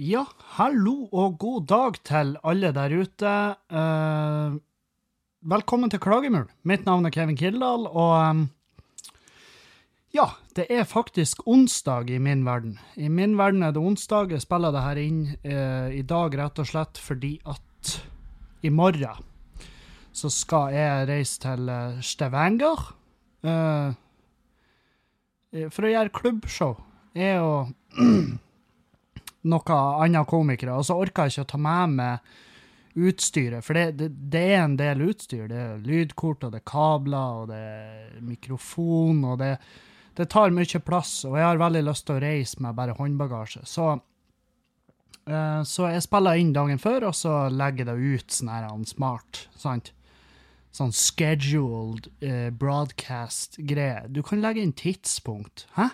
Ja, hallo og god dag til alle der ute. Eh, velkommen til Klagemul. Mitt navn er Kevin Kildahl, og em, ja, det er faktisk onsdag i min verden. I min verden er det onsdag. Jeg spiller det her inn eh, i dag rett og slett fordi at i morgen så skal jeg reise til eh, Stavanger eh, for å gjøre klubbshow. Jeg og noen andre komikere, og så orker jeg ikke å ta med meg utstyret, for det, det, det er en del utstyr. Det er lydkort, og det er kabler, og det er mikrofon, og det, det tar mye plass, og jeg har veldig lyst til å reise med bare håndbagasje. Så, eh, så jeg spiller inn dagen før, og så legger jeg det ut sånn her han smart, sant? Sånn scheduled eh, broadcast-greie. Du kan legge inn tidspunkt. Hæ?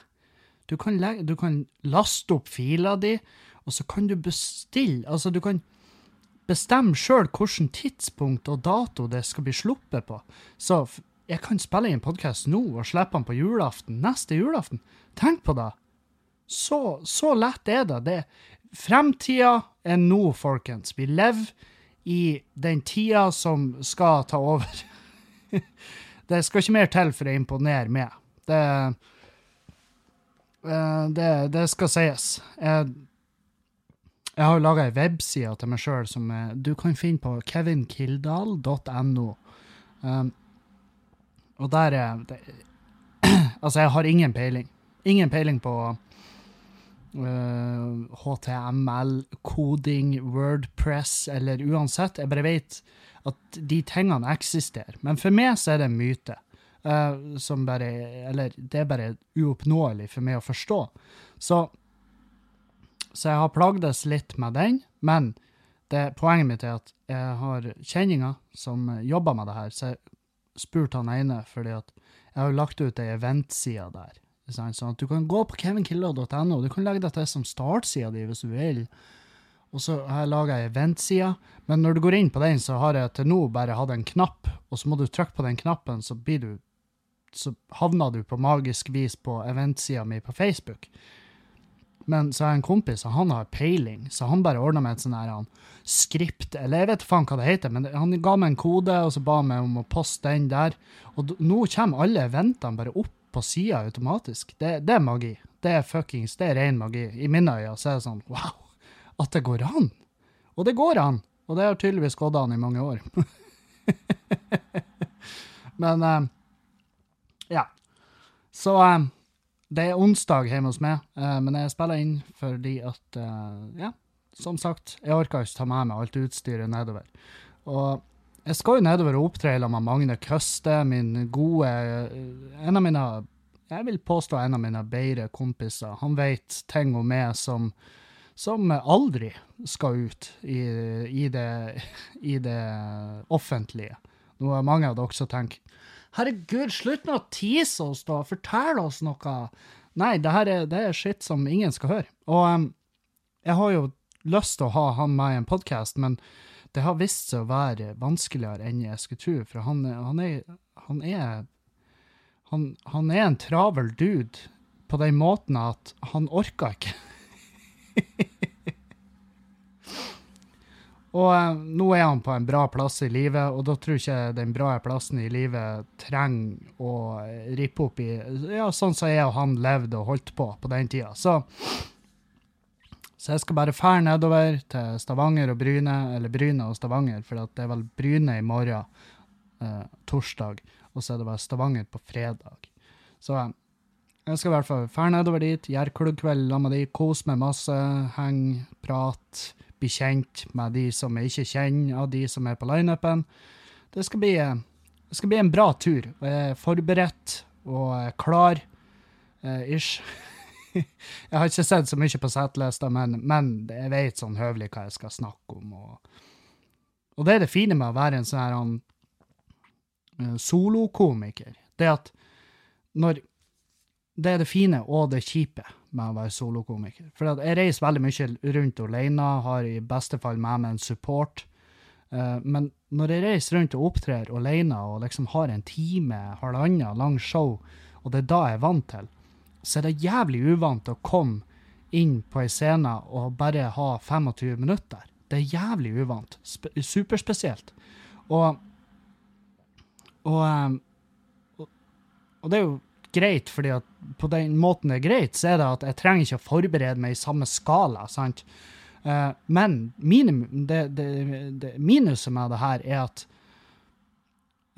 Du kan, legge, du kan laste opp fila di, og så kan du bestille Altså, du kan bestemme sjøl hvilket tidspunkt og dato det skal bli sluppet på. Så jeg kan spille inn podkast nå og slippe den på julaften, neste julaften. Tenk på det! Så, så lett er det. det. Fremtida er nå, folkens. Vi lever i den tida som skal ta over. det skal ikke mer til for å imponere meg. Det Eh, det, det skal sies. Jeg, jeg har laga ei webside til meg sjøl som eh, du kan finne på kevinkildal.no. Um, og der er det, Altså, jeg har ingen peiling. Ingen peiling på uh, HTML, koding, Wordpress eller uansett. Jeg bare vet at de tingene eksisterer. Men for meg så er det myte. Eh, som bare Eller det er bare uoppnåelig for meg å forstå. Så, så jeg har plagdes litt med den, men det, poenget mitt er at jeg har kjenninger som jobber med det her, så jeg spurte han ene fordi at jeg har jo lagt ut ei eventside der. Sånn at du kan gå på kevinkiller.no, du kan legge deg til som startsida di hvis du vil. Og så har jeg laga ei eventside, men når du går inn på den, så har jeg til nå bare hatt en knapp, og så må du trykke på den knappen, så blir du så havna du på magisk vis på eventsida mi på Facebook. Men så har jeg en kompis, og han har peiling, så han bare ordna meg et sånn her skript, eller jeg vet faen hva det heter, men han ga meg en kode, og så ba han meg om å poste den der. Og nå kommer alle eventene bare opp på sida automatisk. Det, det er magi. Det er fuckings, det er ren magi. I mine øyne så er det sånn wow, at det går an. Og det går an. Og det har tydeligvis gått an i mange år. men eh, ja. Så um, det er onsdag hjemme hos meg, uh, men jeg spiller inn fordi at uh, Ja, som sagt, jeg orker ikke ta med meg alt utstyret nedover. Og jeg skal jo nedover og opptre sammen med Magne Køste, min gode En av mine Jeg vil påstå en av mine bedre kompiser. Han vet ting om meg som som aldri skal ut i, i, det, i det offentlige. Nå er mange dere som tenker Herregud, slutt nå å tease oss, da! Fortell oss noe! Nei, det her er, det er shit som ingen skal høre. Og um, jeg har jo lyst til å ha han med i en podkast, men det har vist seg å være vanskeligere enn jeg skulle tro, for han, han er han er han, han er en travel dude på den måten at han orker ikke. Og eh, nå er han på en bra plass i livet, og da tror jeg ikke den bra plassen i livet trenger å rippe opp i Ja, sånn som jeg og han levde og holdt på på den tida. Så, så jeg skal bare fære nedover til Stavanger og Bryne, eller Bryne og Stavanger, for det er vel Bryne i morgen, eh, torsdag, og så er det bare Stavanger på fredag. Så eh, jeg skal i hvert fall fære nedover dit, gjøre klubbkveld sammen med de, kose meg masse, henge, prate, bli kjent med de som jeg ikke kjenner, av de som er på lineupen. Det det skal bli en bra tur. Jeg er forberedt og klar, eh, ish. jeg har ikke sett så mye på settlista, men, men jeg vet sånn høvelig hva jeg skal snakke om. Og, og det er det fine med å være en sånn her eh, solokomiker. Det at når det er det fine og det kjipe med å være solokomiker. For jeg reiser veldig mye rundt alene, har i beste fall med meg en support. Eh, men når jeg reiser rundt og opptrer alene og liksom har en time, halvannen lang show, og det er da jeg er vant til, så er det jævlig uvant å komme inn på ei scene og bare ha 25 minutter. Det er jævlig uvant. Superspesielt. Og um, og og det er jo greit, fordi at på den måten det er greit, så er det at jeg trenger ikke å forberede meg i samme skala. sant? Uh, men minim, det, det, det, minuset med det her er at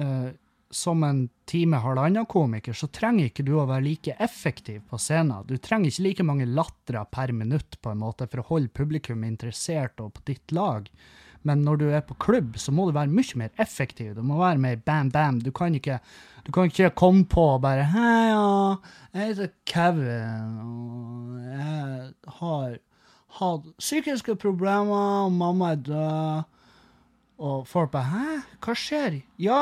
uh, som en time halvannen komiker, så trenger ikke du å være like effektiv på scenen. Du trenger ikke like mange latterer per minutt på en måte for å holde publikum interessert og på ditt lag. Men når du er på klubb, så må du være mye mer effektiv. Du må være mer bam-bam. Du kan ikke du kan ikke komme på og bare Hei, ja, jeg heter Kevin, og jeg har hatt psykiske problemer, og mamma er død. Og folk bare Hæ, hva skjer? Ja,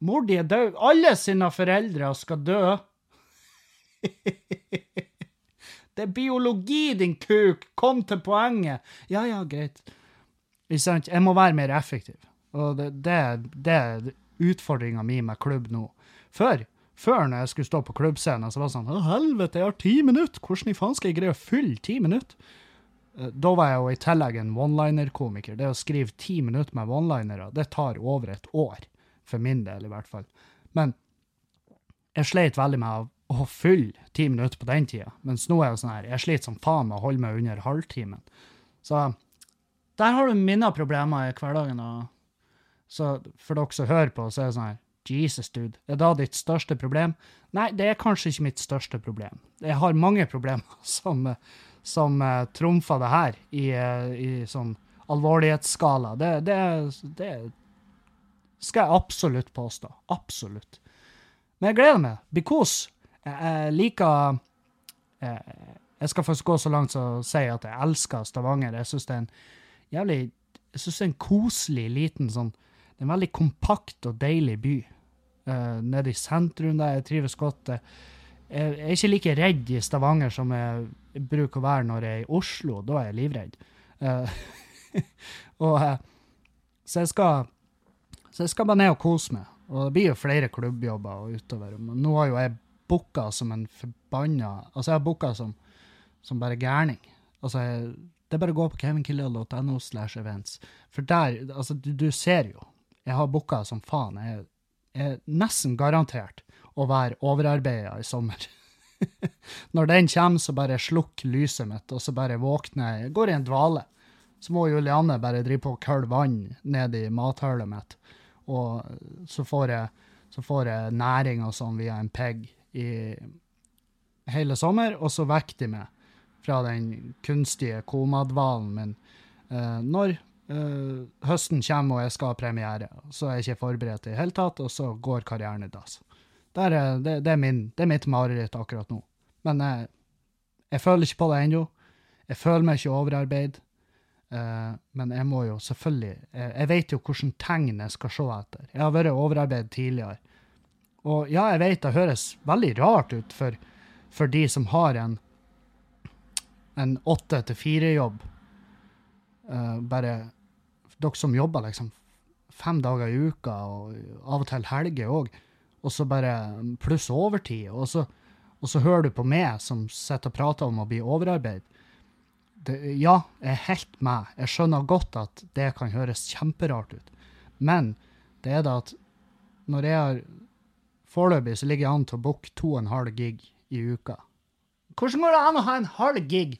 mor di er død. Alle sine foreldre skal dø. Det er biologi, din kuk! Kom til poenget! Ja, ja, greit. Jeg må være mer effektiv. Og det, det, det er utfordringa mi med klubb nå. Før, før når jeg skulle stå på klubbscenen, så var det sånn Å, helvete, jeg har ti minutter! Hvordan i faen skal jeg greie å fylle ti minutter? Eh, da var jeg jo i tillegg en one-liner-komiker. Det å skrive ti minutter med one-linere, det tar over et år. For min del, i hvert fall. Men jeg sleit veldig med å, fylle ti minutter på den tida. Mens nå er det sånn her, jeg sliter som faen med å holde meg under halvtimen. Så der har du mine problemer i hverdagen. og så for dere som hører på, så er det sånn her Jesus, dude. Er det ditt største problem? Nei, det er kanskje ikke mitt største problem. Jeg har mange problemer som, som uh, trumfer det her i, uh, i sånn alvorlighetsskala. Det, det, det, skal jeg absolutt påstå. Absolutt. Men jeg gleder meg. Because jeg, liker eh, jeg skal faktisk gå så langt som å si at jeg elsker Stavanger. Jeg syns det er en jævlig jeg synes det er en koselig, liten sånn Det er en veldig kompakt og deilig by uh, nede i sentrum der. Jeg trives godt. Jeg er ikke like redd i Stavanger som jeg bruker å være når jeg er i Oslo. Da er jeg livredd. Uh, og, uh, så, jeg skal, så jeg skal bare ned og kose meg. Og det blir jo flere klubbjobber og utover. Men nå har jo jeg booka som en forbanna Altså, jeg har booka som, som bare gærning. Altså, jeg, det er bare å gå på kevinkiller.no slash events. For der, altså, du, du ser jo. Jeg har booka som faen. Jeg er nesten garantert å være overarbeida i sommer. Når den kommer, så bare slukk lyset mitt, og så bare våkner jeg. Går i en dvale. Så må Julianne bare drive på og kølle vann ned i mathullet mitt. Og så får jeg, så får jeg næring og sånn via en pegg i hele sommer, og så vekker de meg fra den kunstige komadvalen min uh, når uh, høsten kommer og jeg skal ha premiere. Så er jeg ikke forberedt i det hele tatt, og så går karrieren i dass. Det, det, det, er mitt mareritt akkurat nå. Men jeg, jeg føler ikke på det ennå. Jeg føler meg ikke overarbeid. Uh, men jeg må jo selvfølgelig Jeg, jeg vet jo hvilke tegn jeg skal se etter. Jeg har vært overarbeidet tidligere. Og ja, jeg vet det høres veldig rart ut for, for de som har en en åtte til fire-jobb. Uh, bare dere som jobber liksom fem dager i uka, og av og til helger òg, og så bare pluss overtid. Og så, og så hører du på meg som sitter og prater om å bli overarbeid. Det, ja, jeg er helt med. Jeg skjønner godt at det kan høres kjemperart ut. Men det er det at når jeg har Foreløpig så ligger jeg an til å booke to og en halv gig i uka. Hvordan går det an å ha en halv gig?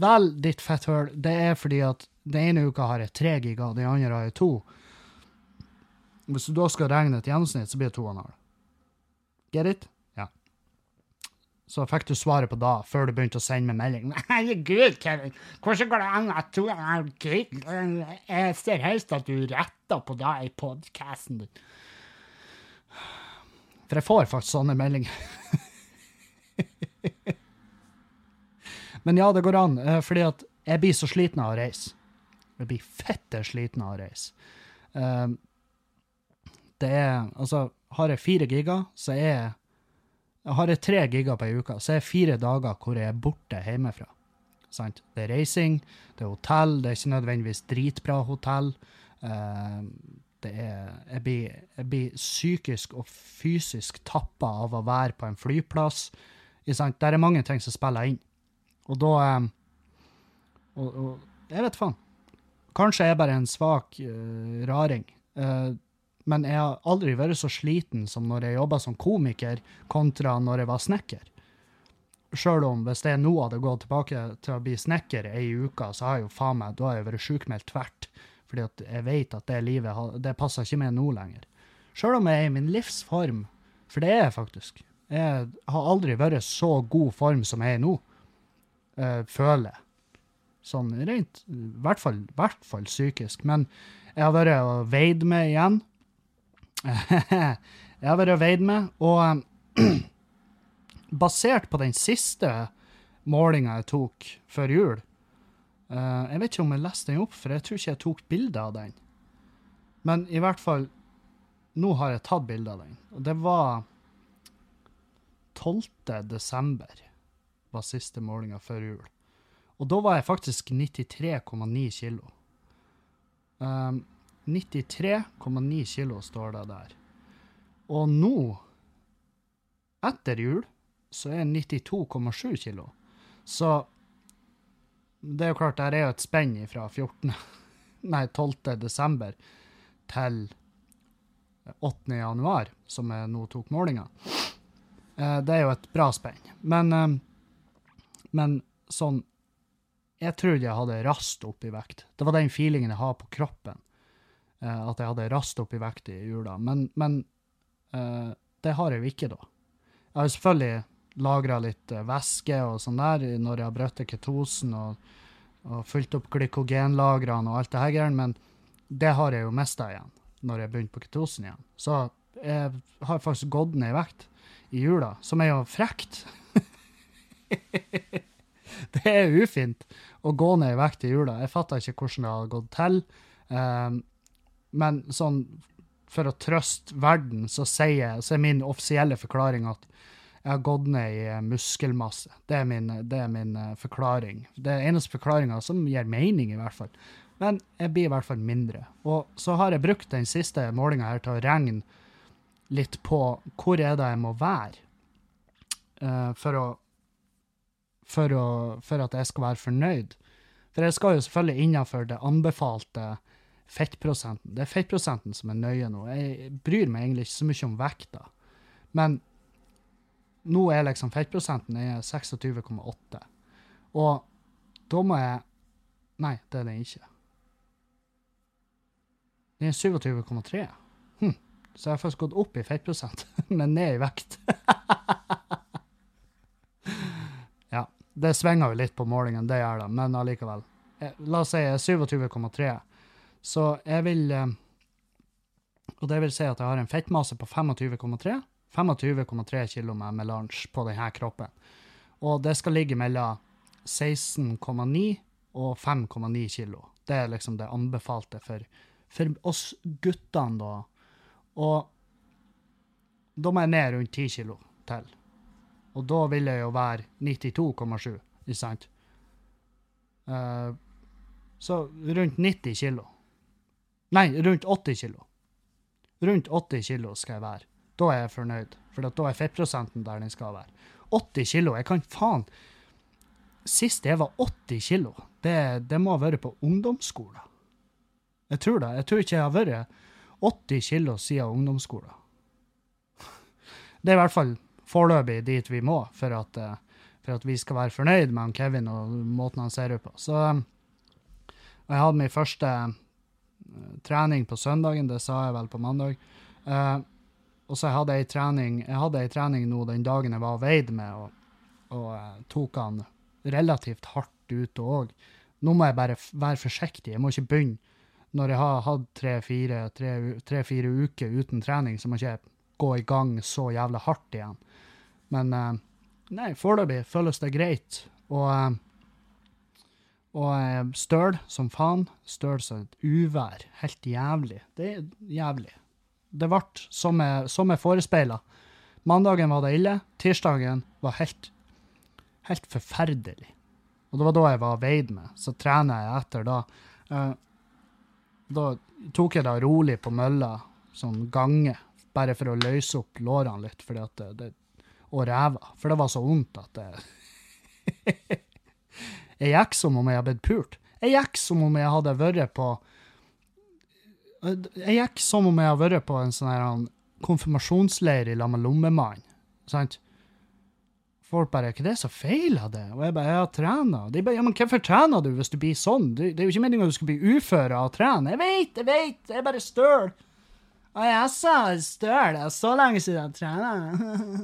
Vel, ditt fetthøl, det er fordi at den ene uka har jeg tre giga, den andre har jeg to. Hvis du da skal regne et gjennomsnitt, så blir det to og en halv. Get it? Ja. Så fikk du svaret på da, før du begynte å sende meg melding. Herregud, Kevin, hvordan går det an at to og en halv gig Jeg ser helst at du retter på da i podkasten din. For jeg får faktisk sånne meldinger. Men ja, det går an, eh, fordi at jeg blir så sliten av å reise. Jeg blir fette sliten av å reise. Um, det er Altså, har jeg fire giga, så er jeg Har jeg tre giga på ei uke, så er jeg fire dager hvor jeg er borte hjemmefra. Sant? Det er reising, det er hotell, det er ikke nødvendigvis dritbra hotell. Uh, det er jeg blir, jeg blir psykisk og fysisk tappa av å være på en flyplass. Der er mange ting som spiller inn. Og da, Og, og jeg vet faen. Kanskje jeg er bare en svak uh, raring. Uh, men jeg har aldri vært så sliten som når jeg jobba som komiker, kontra når jeg var snekker. Sjøl om hvis jeg nå hadde gått tilbake til å bli snekker ei uke, så har jeg jo faen meg, da har jeg vært sjukmeldt tvert. Fordi at jeg vet at det livet det passer ikke med nå lenger. Sjøl om jeg er i min livsform, for det er jeg faktisk. Jeg har aldri vært så god form som jeg er nå, uh, føler. Sånn rent I hvert fall, hvert fall psykisk. Men jeg har vært og veid med igjen. jeg har vært og veid med, og basert på den siste målinga jeg tok før jul uh, Jeg vet ikke om jeg leste den opp, for jeg tror ikke jeg tok bilde av den. Men i hvert fall Nå har jeg tatt bilde av den, og det var 12. desember var siste målinga før jul. Og da var jeg faktisk 93,9 kilo. Um, 93,9 kilo står det der. Og nå, etter jul, så er jeg 92,7 kilo. Så det er jo klart, der er jo et spenn fra 14. Nei, 12. desember til 8. januar, som jeg nå tok målinga. Eh, det er jo et bra spenn. Men, eh, men sånn Jeg trodde jeg hadde rast opp i vekt. Det var den feelingen jeg har på kroppen. Eh, at jeg hadde rast opp i vekt i jula. Men, men det har jeg jo ikke, da. Jeg har selvfølgelig lagra litt væske og sånn der når jeg har brutt ketosen og, og fylt opp glykogenlagrene og alt det her, men det har jeg jo mista igjen når jeg begynte på ketosen igjen. Så jeg har faktisk gått ned i vekt i jula, som er jo frekt. det er ufint å gå ned i vekt i jula. Jeg fatter ikke hvordan det har gått til. Um, men sånn for å trøste verden, så, sier, så er min offisielle forklaring at jeg har gått ned i muskelmasse. Det er min, det er min uh, forklaring. Det er eneste forklaringa som gir mening, i hvert fall. Men jeg blir i hvert fall mindre. Og så har jeg brukt den siste målinga her til å regne litt på hvor er det jeg må være uh, for, å, for, å, for at jeg skal være fornøyd. For jeg skal jo selvfølgelig innenfor det anbefalte fettprosenten. Det er fettprosenten som er nøye nå. Jeg bryr meg egentlig ikke så mye om vekta. Men nå er liksom fettprosenten 26,8. Og da må jeg Nei, det er den ikke. Den er 27,3. Hm. Så jeg har faktisk gått opp i fettprosent, men ned i vekt. Det svinger jo litt på målingen, det gjør det, men allikevel. Eh, la oss si 27,3. Så jeg vil eh, Og det vil si at jeg har en fettmasse på 25,3. 25,3 kg med melange på denne kroppen. Og det skal ligge mellom 16,9 og 5,9 kg. Det er liksom det anbefalte for, for oss guttene, da og da må jeg ned rundt 10 kilo til. Og da vil jeg jo være 92,7, ikke sant? Uh, så rundt 90 kilo. Nei, rundt 80 kilo. Rundt 80 kilo skal jeg være. Da er jeg fornøyd, for da er fettprosenten der den skal være. 80 kilo, jeg kan faen Sist jeg var 80 kilo, det, det må ha vært på ungdomsskolen. Jeg tror det. Jeg tror ikke jeg har vært 80 kilo siden ungdomsskolen. Det er i hvert fall foreløpig dit vi må for at, eh, for at vi skal være fornøyd med Kevin og måten han ser ut på. Så eh, jeg hadde min første eh, trening på søndagen, det sa jeg vel på mandag. og så hadde jeg trening, jeg hadde ei trening nå den dagen jeg var veid med, og, og tok han relativt hardt ute òg. Nå må jeg bare være forsiktig, jeg må ikke begynne når jeg har hatt tre-fire tre, tre, uker uten trening, så må jeg ikke gå i gang så jævla hardt igjen. Men uh, nei, foreløpig føles det greit. Og, uh, og uh, støl som faen. Støl som et uvær. Helt jævlig. Det er jævlig. Det ble som jeg, som forespeila. Mandagen var det ille. Tirsdagen var helt, helt forferdelig. Og det var da jeg var veid med. Så trener jeg etter da. Da tok jeg det rolig på mølla, sånn gange, bare for å løse opp lårene litt fordi at det, det, og ræva. For det var så vondt at det Jeg gikk som om jeg hadde blitt pult. Jeg gikk som om jeg hadde vært på Jeg gikk som om jeg hadde vært på en sånn her konfirmasjonsleir i lag med lommemannen. Sant? Folk bare 'Hva er det som feiler det?' Og jeg bare 'Jeg har trena'. De bare 'Ja, men hvorfor trener du hvis du blir sånn? Det, det er jo ikke meningen at du skal bli ufør av å trene. Jeg vet, jeg vet, jeg er bare støl. Å, jeg sa støl. Det er så lenge siden jeg trener.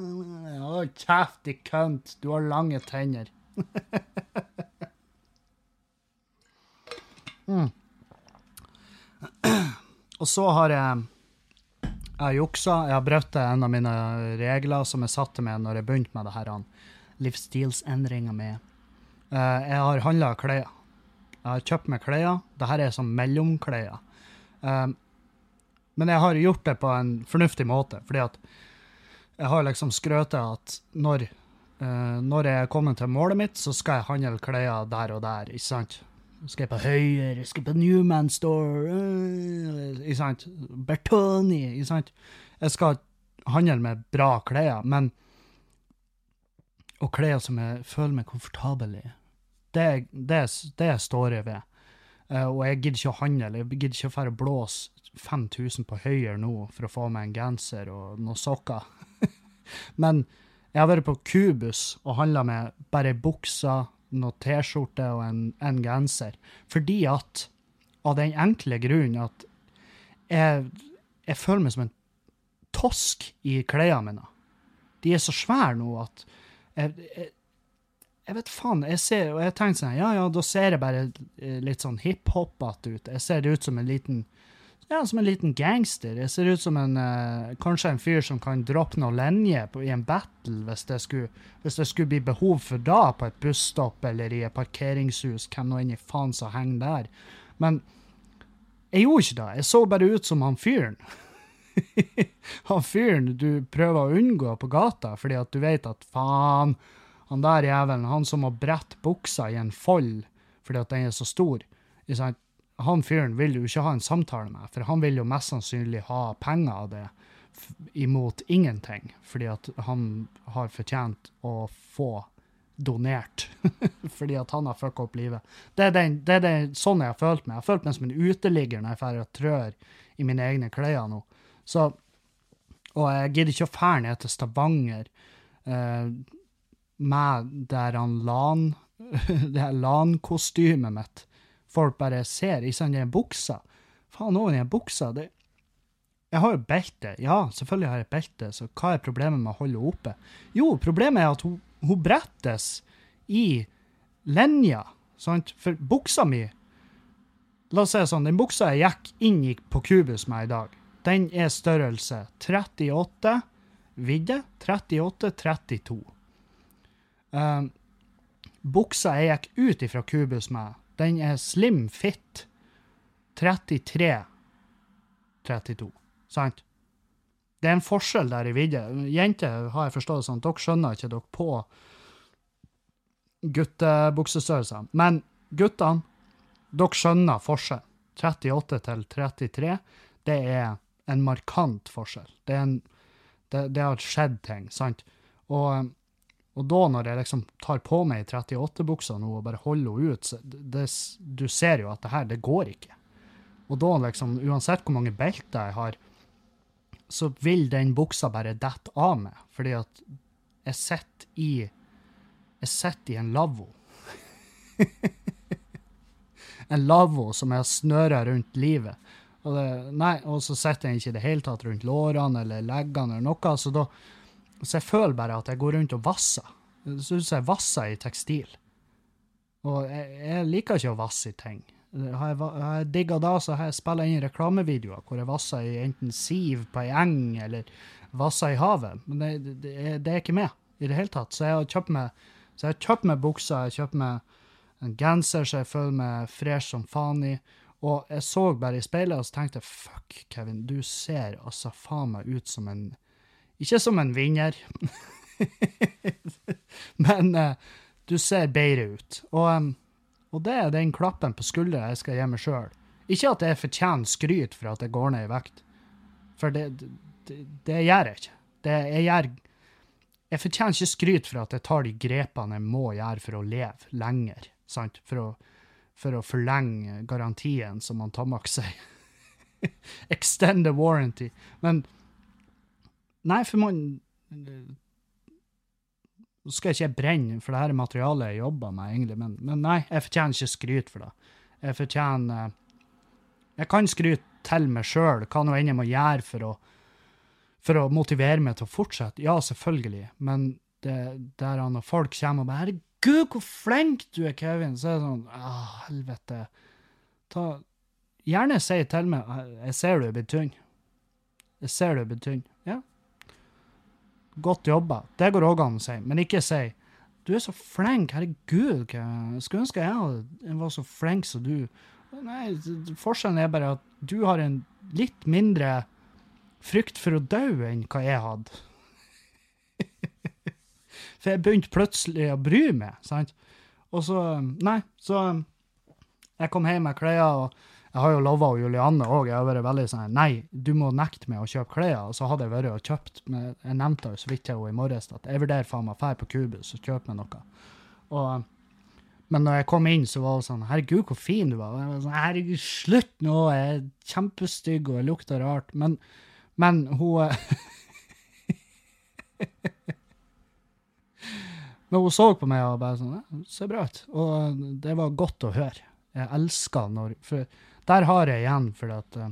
Å, kjeft, din kønt. Du har lange tenner. mm. Og så har jeg jeg har juksa. Jeg har brutt en av mine regler som jeg satte meg når jeg begynte med det her livsstilsendringa med. Uh, jeg har handla klær. Jeg har kjøpt meg klær. Dette er sånn mellomklær. Uh, men jeg har gjort det på en fornuftig måte, fordi at jeg har liksom skrøt at når, uh, når jeg er kommet til målet mitt, så skal jeg handle klær der og der, ikke sant? Skal jeg på Høyre, skal jeg på Newman Store, uh, ikke sant? Bertoni, ikke sant? Jeg skal handle med bra klær, men Og klær som jeg føler meg komfortabel i. Det, det, det står jeg ved. Uh, og jeg gidder ikke å handle. Jeg gidder ikke å fære blåse 5000 på Høyre nå for å få meg en genser og noen sokker. men jeg har vært på Kubus og handla med bare bukser, noe T-skjorte og en, en, genser. Fordi at Av den enkle grunnen at jeg, jeg føler meg som en tosk i klærne mine. De er så svære nå at jeg, jeg, jeg vet faen. Jeg ser, og jeg tenker sånn Ja, ja, da ser jeg bare litt sånn hiphopete ut. Jeg ser ut som en liten ja, som en liten gangster. Jeg ser ut som en uh, kanskje en fyr som kan droppe noen linjer i en battle hvis det, skulle, hvis det skulle bli behov for da på et busstopp eller i et parkeringshus, hvem nå enn i faen som henger der. Men jeg gjorde ikke det. Jeg så bare ut som han fyren. han fyren du prøver å unngå på gata fordi at du vet at faen, han der jævelen, han som må brette buksa i en fold fordi at den er så stor. sant? Han fyren vil jo ikke ha en samtale med, for han vil jo mest sannsynlig ha penger av det imot ingenting, fordi at han har fortjent å få donert fordi at han har fucka opp livet. Det er, den, det er den, sånn jeg har følt meg. Jeg har følt meg som en uteligger når jeg drar og trør i mine egne klær nå. Så, og jeg gidder ikke å fære ned til Stavanger eh, med der LAN, det her LAN-kostymet mitt folk bare ser i sånn den buksa. Faen, òg, den buksa det, Jeg har jo belte. Ja, selvfølgelig har jeg belte, så hva er problemet med å holde henne oppe? Jo, problemet er at hun, hun brettes i linja, sant? For buksa mi La oss si sånn, den buksa jeg gikk inn på Kubus med i dag, den er størrelse 38 vidde, 38-32. Um, buksa jeg gikk ut ifra Kubus med, den er slim fit 33 32. Sant? Det er en forskjell der i vidde. Jenter har jeg forstått sånn, dere skjønner ikke dere på guttebuksestørrelser. Men guttene, dere skjønner forskjell. 38 til 33, det er en markant forskjell. Det, en, det, det har skjedd ting, sant? Og og da, når jeg liksom tar på meg 38-buksa nå og bare holder henne ut, det, du ser jo at det her, det går ikke. Og da, liksom, uansett hvor mange belter jeg har, så vil den buksa bare dette av meg, fordi at jeg sitter i Jeg sitter i en lavvo. en lavvo som jeg har snøra rundt livet. Og, det, nei, og så sitter jeg ikke i det hele tatt rundt lårene eller leggene eller noe, så da så jeg føler bare at jeg går rundt og vasser. Det ser jeg vasser i tekstil. Og jeg, jeg, liker ikke å vasse i ting. Har jeg, har jeg digga da, så har jeg spilla inn reklamevideoer hvor jeg vasser i enten siv på ei eng eller vasser i havet. Men det, det, det, er ikke med i det hele tatt. Så jeg har kjøpt meg, så jeg har kjøpt meg bukser, jeg har kjøpt meg en genser så jeg føler meg fresh som faen i. Og jeg så bare i speilet og så tenkte fuck, Kevin, du ser altså faen meg ut som en ikke som en vinner, men uh, du ser bedre ut. Og, og, det er den klappen på skuldra jeg skal gi meg sjøl. Ikke at jeg fortjener skryt for at jeg går ned i vekt, for det, det, det gjør jeg ikke. Det, jeg, gjør, jeg fortjener ikke skryt for at jeg tar de grepene jeg må gjøre for å leve lenger. sant, for å, for å forlenge garantien, som han Tamak sier. Extend the warranty. Men Nei, for man Nå skal jeg ikke brenne, for det her er materialet jeg jobber med, egentlig, men, men nei, jeg fortjener ikke skryt for det. Jeg fortjener Jeg kan skryte til meg sjøl, hva nå enn jeg må gjøre for å, for å motivere meg til å fortsette. Ja, selvfølgelig, men det, der når folk kommer og bare 'Herregud, hvor flink du er, Kevin', så er det sånn ah, helvete. Ta, gjerne si til meg 'Jeg ser du er blitt tynn'. Jeg ser du er blitt tynn. Ja. Godt jobba. Det går òg an å si, men ikke si 'Du er så flink, herregud', hva skulle ønske jeg, var så flink som du'. Nei, forskjellen er bare at du har en litt mindre frykt for å dø enn hva jeg hadde. For jeg begynte plutselig å bry meg, sant. Og så Nei, så Jeg kom hjem med klær, og jeg har jo lova Julianne òg, jeg har vært veldig sånn Nei, du må nekte meg å kjøpe klær. Og så hadde jeg vært og kjøpt men Jeg nevnte jo så vidt til henne i morges at jeg vurderer faen meg å dra på Cubus og kjøpe meg noe. Og men når jeg kom inn, så var hun sånn 'Herregud, hvor fin du var.' Og jeg var sånn 'Herregud, slutt nå, jeg er kjempestygg og jeg lukter rart.' Men, men hun Men hun så på meg og bare sånn ja, 'Ser bra ut.' Og det var godt å høre. Jeg elsker når For der har jeg igjen, for at uh,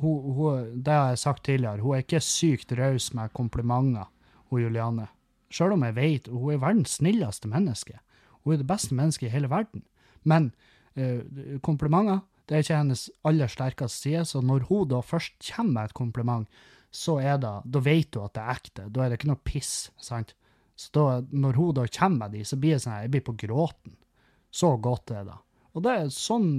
hun, hun, Det har jeg sagt tidligere, hun er ikke sykt raus med komplimenter, hun Juliane. Sjøl om jeg vet hun er verdens snilleste menneske. Hun er det beste mennesket i hele verden. Men uh, komplimenter det er ikke hennes aller sterkeste side, så når hun da først kommer med et kompliment, så er det, da vet hun at det er ekte. Da er det ikke noe piss. sant? Så da, når hun da kommer med de, så blir det sånn jeg blir på gråten. Så godt er det. Og det er sånn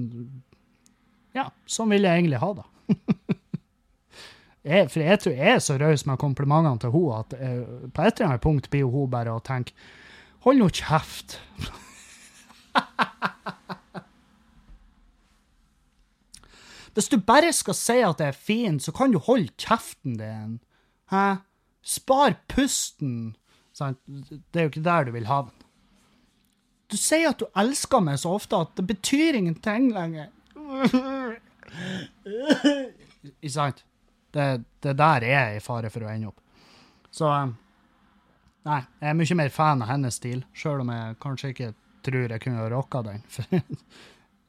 Ja, sånn vil jeg egentlig ha det. jeg, for jeg tror jeg er så raus med komplimentene til henne at jeg, på et eller annet punkt blir hun bare å tenke Hold nå kjeft. Hvis du bare skal si at det er fint, så kan du holde kjeften din. Hæ? Spar pusten. Sant? Det er jo ikke der du vil havne. Du sier at du elsker meg så ofte at det betyr ingenting lenger. Ikke sant? Det, det der er i fare for å ende opp. Så Nei, jeg er mye mer fan av hennes stil, sjøl om jeg kanskje ikke tror jeg kunne rocka den. For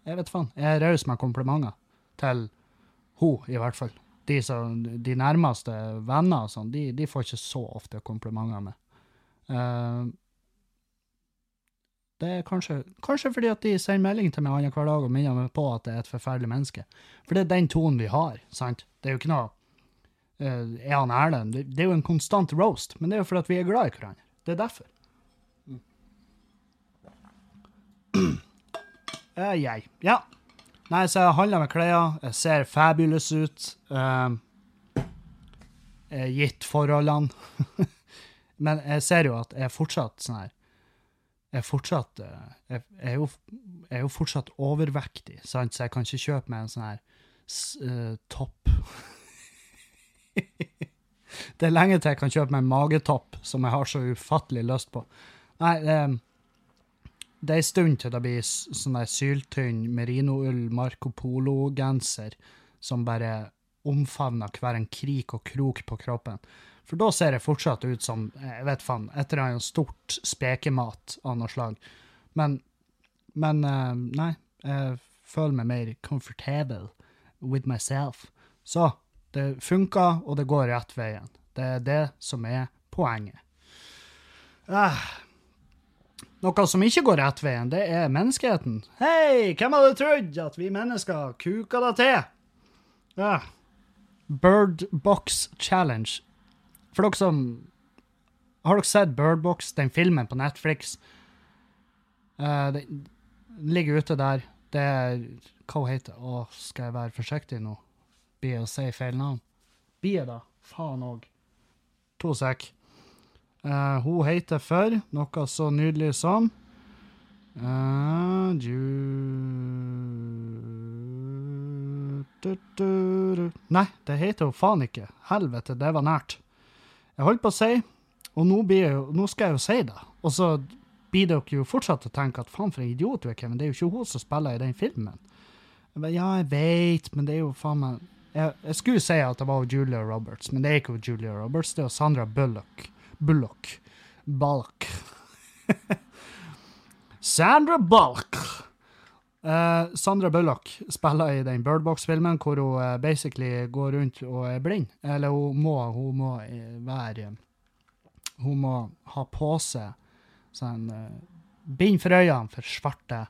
jeg vet faen. Jeg er raus med komplimenter. Til hun, i hvert fall. De, som, de nærmeste venner og sånn, de, de, får ikke så ofte komplimenter med. Uh, det er kanskje, kanskje fordi at de sender melding til meg annenhver dag og minner meg på at det er et forferdelig menneske. For det er den tonen vi har. sant? Det er jo ikke noe uh, Er han Erlend? Det, det, er jo en konstant roast, men det er jo fordi at vi er glad i hverandre. Det er derfor. Uh, jeg. Ja. Nei, så jeg handler med klær. Jeg ser fabulous ut. Uh, gitt forholdene. Men jeg ser jo at jeg fortsatt sånn her Jeg er fortsatt jeg, er jo, er jo, fortsatt overvektig, sant? så jeg kan ikke kjøpe meg en sånn her uh, topp. det er lenge til jeg kan kjøpe meg en magetopp som jeg har så ufattelig lyst på. Nei, det, det er en stund til det blir sånn der syltynn merinoull Marco Polo-genser som bare omfavner hver en krik og krok på kroppen. For da ser det fortsatt ut som jeg vet faen, et eller annet stort spekemat av noe slag. Men, men uh, nei, jeg føler meg mer comfortable with myself. Så det funker, og det går rett veien. Det er det som er poenget. Ah, noe som ikke går rett veien, det er menneskeheten. Hei, hvem hadde trodd at vi mennesker kuka det til? Ja. Bird Box Challenge. For dere som Har dere sett Bird Box, den filmen på Netflix? Uh, den ligger ute der. Det er Hva heter Å, skal jeg være forsiktig nå? Blir jeg å si feil navn? Blir jeg da? Faen òg. To sek. Uh, hun heter for noe så nydelig som uh, du, du, du, Nei, det heter hun faen ikke. Helvete, det var nært. Jeg holdt på å si, og nå, jeg, nå skal jeg jo si det. Og så blir dere jo fortsatt å tenke at faen, for en idiot du er, Kevin. Det er jo ikke hun som spiller i den filmen. Jeg bare, ja, jeg vet, men det er jo faen meg jeg, jeg skulle si at det var Julia Roberts, men det er ikke Julia Roberts. Det er Sandra Bullock. Bullock. Balk. Sandra Bullock. Eh, Sandra Bullock spiller i den Birdbox-filmen hvor hun uh, basically går rundt og er blind. Eller hun må, hun må eh, være Hun må ha på seg sånn uh, bind for øynene for svarte.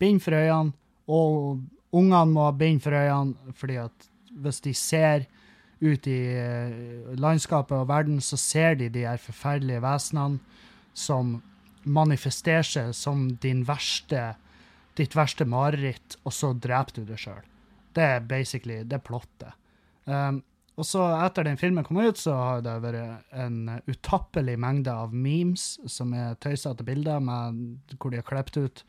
Bind for øynene, og ungene må ha bind for øynene fordi at hvis de ser ut i landskapet og verden, så ser de de her forferdelige vesenene som manifesterer seg som din verste, ditt verste mareritt, og så dreper du deg sjøl. Det er basically det plottet. Um, og så etter den filmen kom ut, så har det vært en utappelig mengde av memes som er tøysete bilder med, hvor de har klippet ut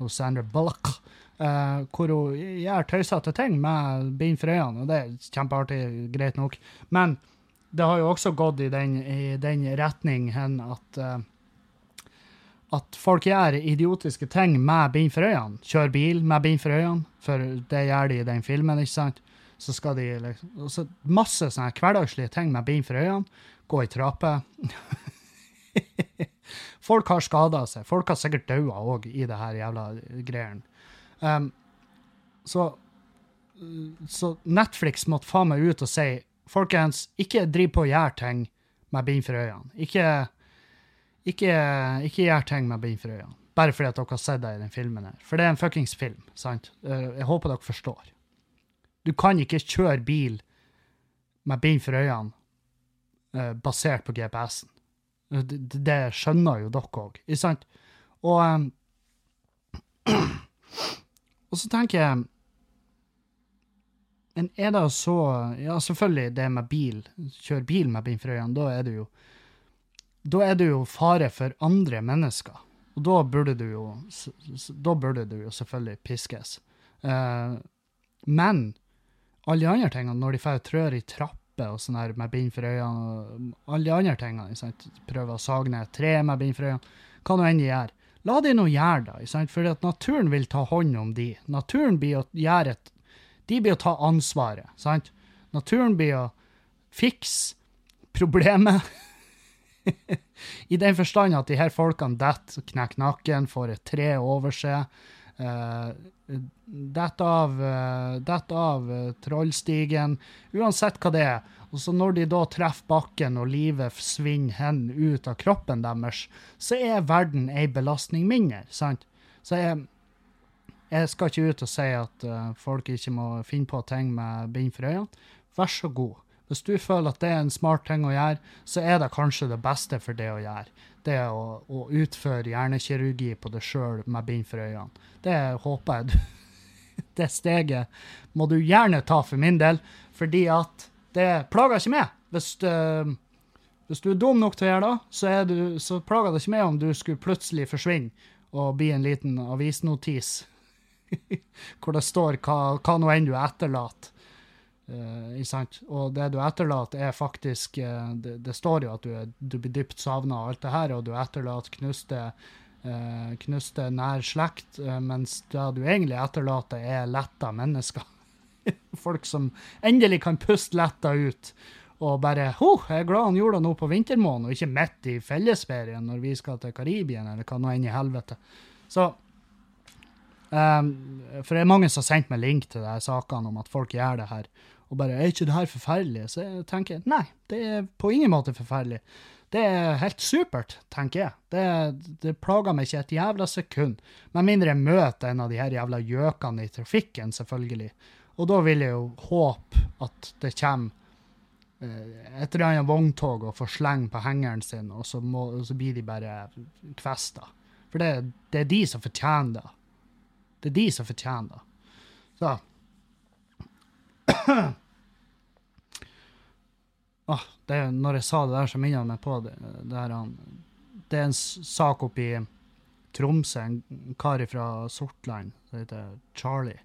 hos Sandra Bullock Uh, hvor hun gjør tøysete ting med bind for øynene, og det er kjempeartig, greit nok. Men det har jo også gått i den, i den retning hen at uh, at folk gjør idiotiske ting med bind for øynene. Kjører bil med bind for øynene, for det gjør de i den filmen, ikke sant? Så skal de liksom så Masse sånne hverdagslige ting med bind for øynene. Gå i trapper. folk har skada seg. Folk har sikkert daua òg i det her jævla greiene. Um, så, så Netflix måtte faen meg ut og si folkens, ikke driv på og gjør ting med bind for øynene. Ikke, ikke, ikke gjør ting med bind for øynene. Bare fordi at dere har sett det i den filmen. her. For det er en fuckings film. sant? Uh, jeg håper dere forstår. Du kan ikke kjøre bil med bind for øynene uh, basert på GPS-en. Det, det, skjønner jo dere òg, ikke sant? Og um, Og så tenker jeg Men er det så Ja, selvfølgelig det med bil. Kjøre bil med bind for øynene. Da er det jo Da er det jo fare for andre mennesker. Og da burde du jo burde du jo selvfølgelig piskes. Eh, men alle de andre tingene, når de får trør i trapper og sånn her med bind for øynene, og alle de andre tingene, prøver å sage ned et tre med bind for øynene, hva nå enn de gjør, La de nå gjøre det, for at naturen vil ta hånd om de. Naturen blir å gjøre et De blir å ta ansvaret. sant? Naturen blir å fikse problemet. I den forstand at de her folkene detter, knekker nakken, får et tre over seg. Uh, detter av, uh, av uh, trollstigen. Uansett hva det er. Og så når de da treffer bakken og livet svinner hen ut av kroppen deres, så er verden ei belastning mindre, sant? Så jeg, jeg skal ikke ut og si at folk ikke må finne på ting med bind for øynene. Vær så god. Hvis du føler at det er en smart ting å gjøre, så er det kanskje det beste for det å gjøre. Det å, å utføre hjernekirurgi på deg sjøl med bind for øynene. Det håper jeg du Det steget må du gjerne ta for min del, fordi at det plager ikke meg. Hvis, uh, hvis, du er dum nok til å gjøre det, så, du, så plager det ikke meg om du skulle plutselig forsvinne og bli en liten avisnotis hvor det står hva, hva nå enn du etterlater. Uh, og det du etterlater, er faktisk uh, det, det, står jo at du, er, du blir dypt savna og alt det her, og du etterlater knuste, uh, knuste nær slekt, mens det du egentlig etterlater, er letta mennesker. Folk som endelig kan puste letta ut og bare oh, 'Jeg er glad han gjorde det nå på vintermåneden, og ikke midt i fellesferien når vi skal til Karibien, eller hva nå enn i helvete'. Så um, For det er mange som har sendt meg link til de sakene om at folk gjør det her, og bare 'Er ikke det her forferdelig?' Så jeg tenker nei, det er på ingen måte forferdelig. Det er helt supert, tenker jeg. Det, det plager meg ikke et jævla sekund. Med mindre jeg møter en av de her jævla gjøkene i trafikken, selvfølgelig. Og da vil jeg jo håpe at det kommer eh, et eller annet vogntog og får sleng på hengeren sin, og så, må, og så blir de bare kvesta. For det, det, er de som fortjener det. Det er de som fortjener det. Så ah, det, Når jeg sa det der, så minner jeg meg på det. Det, her, det er en sak oppe i Tromsø, en kar fra Sortland som heter Charlie